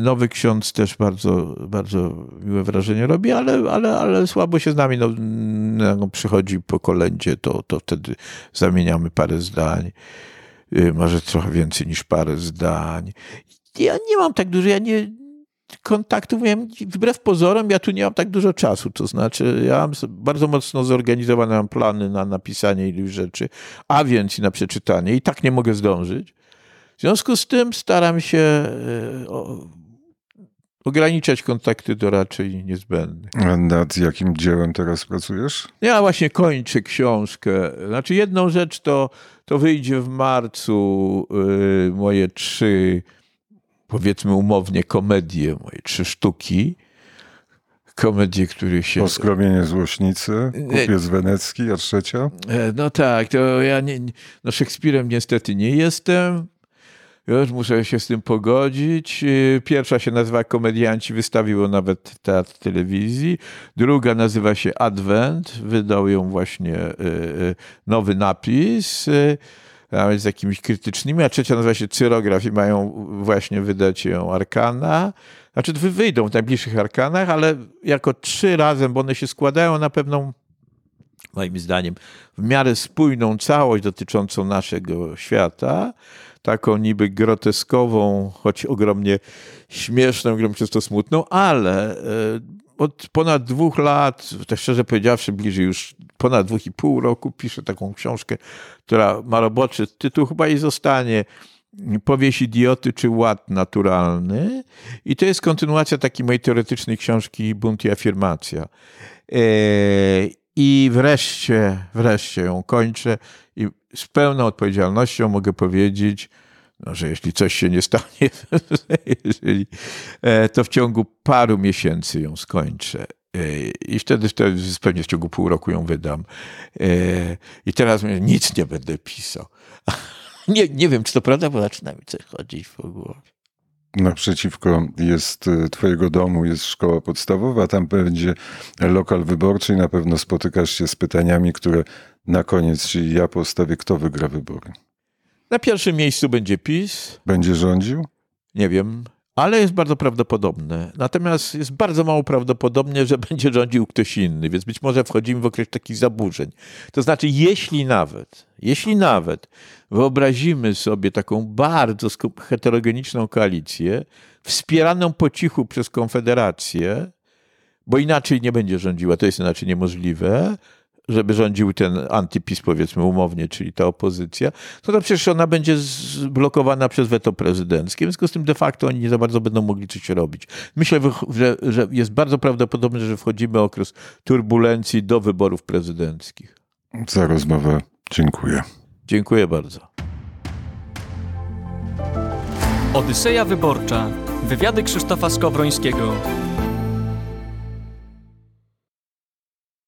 Speaker 1: nowy ksiądz też bardzo, bardzo miłe wrażenie robi, ale, ale, ale słabo się z nami. No, no, przychodzi po kolędzie, to, to wtedy zamieniamy parę zdań. E, może trochę więcej niż parę zdań. Ja nie mam tak dużo, ja nie, kontaktów miałem, wbrew pozorom, ja tu nie mam tak dużo czasu. To znaczy, ja mam bardzo mocno zorganizowane mam plany na napisanie iluś rzeczy, a więc i na przeczytanie, i tak nie mogę zdążyć. W związku z tym staram się e, ograniczać kontakty do raczej niezbędnych.
Speaker 2: A nad jakim dziełem teraz pracujesz?
Speaker 1: Ja właśnie kończę książkę. Znaczy jedną rzecz to, to wyjdzie w marcu y, moje trzy, powiedzmy umownie, komedie, moje trzy sztuki. Komedie, które się...
Speaker 2: Poskromienie złośnicy, Kupiec Wenecki, a trzecia?
Speaker 1: E, no tak, to ja nie, no Szekspirem niestety nie jestem. Już muszę się z tym pogodzić. Y, pierwsza się nazywa Komedianci, wystawiło nawet teatr telewizji. Druga nazywa się Advent, wydał ją właśnie y, y, nowy napis z jakimiś krytycznymi, a trzecia nazywa się Cyrograf i mają właśnie wydać ją Arkana. Znaczy wyjdą w najbliższych Arkanach, ale jako trzy razem, bo one się składają na pewną moim zdaniem, w miarę spójną całość dotyczącą naszego świata, taką niby groteskową, choć ogromnie śmieszną, ogromnie często smutną, ale e, od ponad dwóch lat, tak szczerze powiedziawszy, bliżej już ponad dwóch i pół roku piszę taką książkę, która ma roboczy tytuł, chyba i zostanie Powieść idioty czy ład naturalny. I to jest kontynuacja takiej mojej teoretycznej książki Bunt i afirmacja. E, I wreszcie, wreszcie ją kończę i z pełną odpowiedzialnością mogę powiedzieć, no, że jeśli coś się nie stanie, jeżeli, e, to w ciągu paru miesięcy ją skończę. E, I wtedy, wtedy pewnie w ciągu pół roku ją wydam. E, I teraz nic nie będę pisał. Nie, nie wiem, czy to prawda, bo zaczyna mi coś chodzić po głowie.
Speaker 2: Naprzeciwko jest twojego domu jest szkoła podstawowa, tam będzie lokal wyborczy i na pewno spotykasz się z pytaniami, które na koniec, czyli ja postawię, kto wygra wybory.
Speaker 1: Na pierwszym miejscu będzie PiS,
Speaker 2: Będzie rządził?
Speaker 1: nie wiem, ale jest bardzo prawdopodobne. Natomiast jest bardzo mało prawdopodobne, że będzie rządził ktoś inny, więc być może wchodzimy w okres takich zaburzeń. To znaczy, jeśli nawet, jeśli nawet wyobrazimy sobie taką bardzo heterogeniczną koalicję, wspieraną po cichu przez Konfederację, bo inaczej nie będzie rządziła, to jest inaczej niemożliwe, żeby rządził ten antypis, powiedzmy umownie, czyli ta opozycja, to, to przecież ona będzie zblokowana przez weto prezydenckie, w związku z tym de facto oni nie za bardzo będą mogli coś robić. Myślę, że, że jest bardzo prawdopodobne, że wchodzimy w okres turbulencji do wyborów prezydenckich.
Speaker 2: Za rozmowę dziękuję.
Speaker 1: Dziękuję bardzo.
Speaker 4: Odyseja Wyborcza. Wywiady Krzysztofa Skowrońskiego.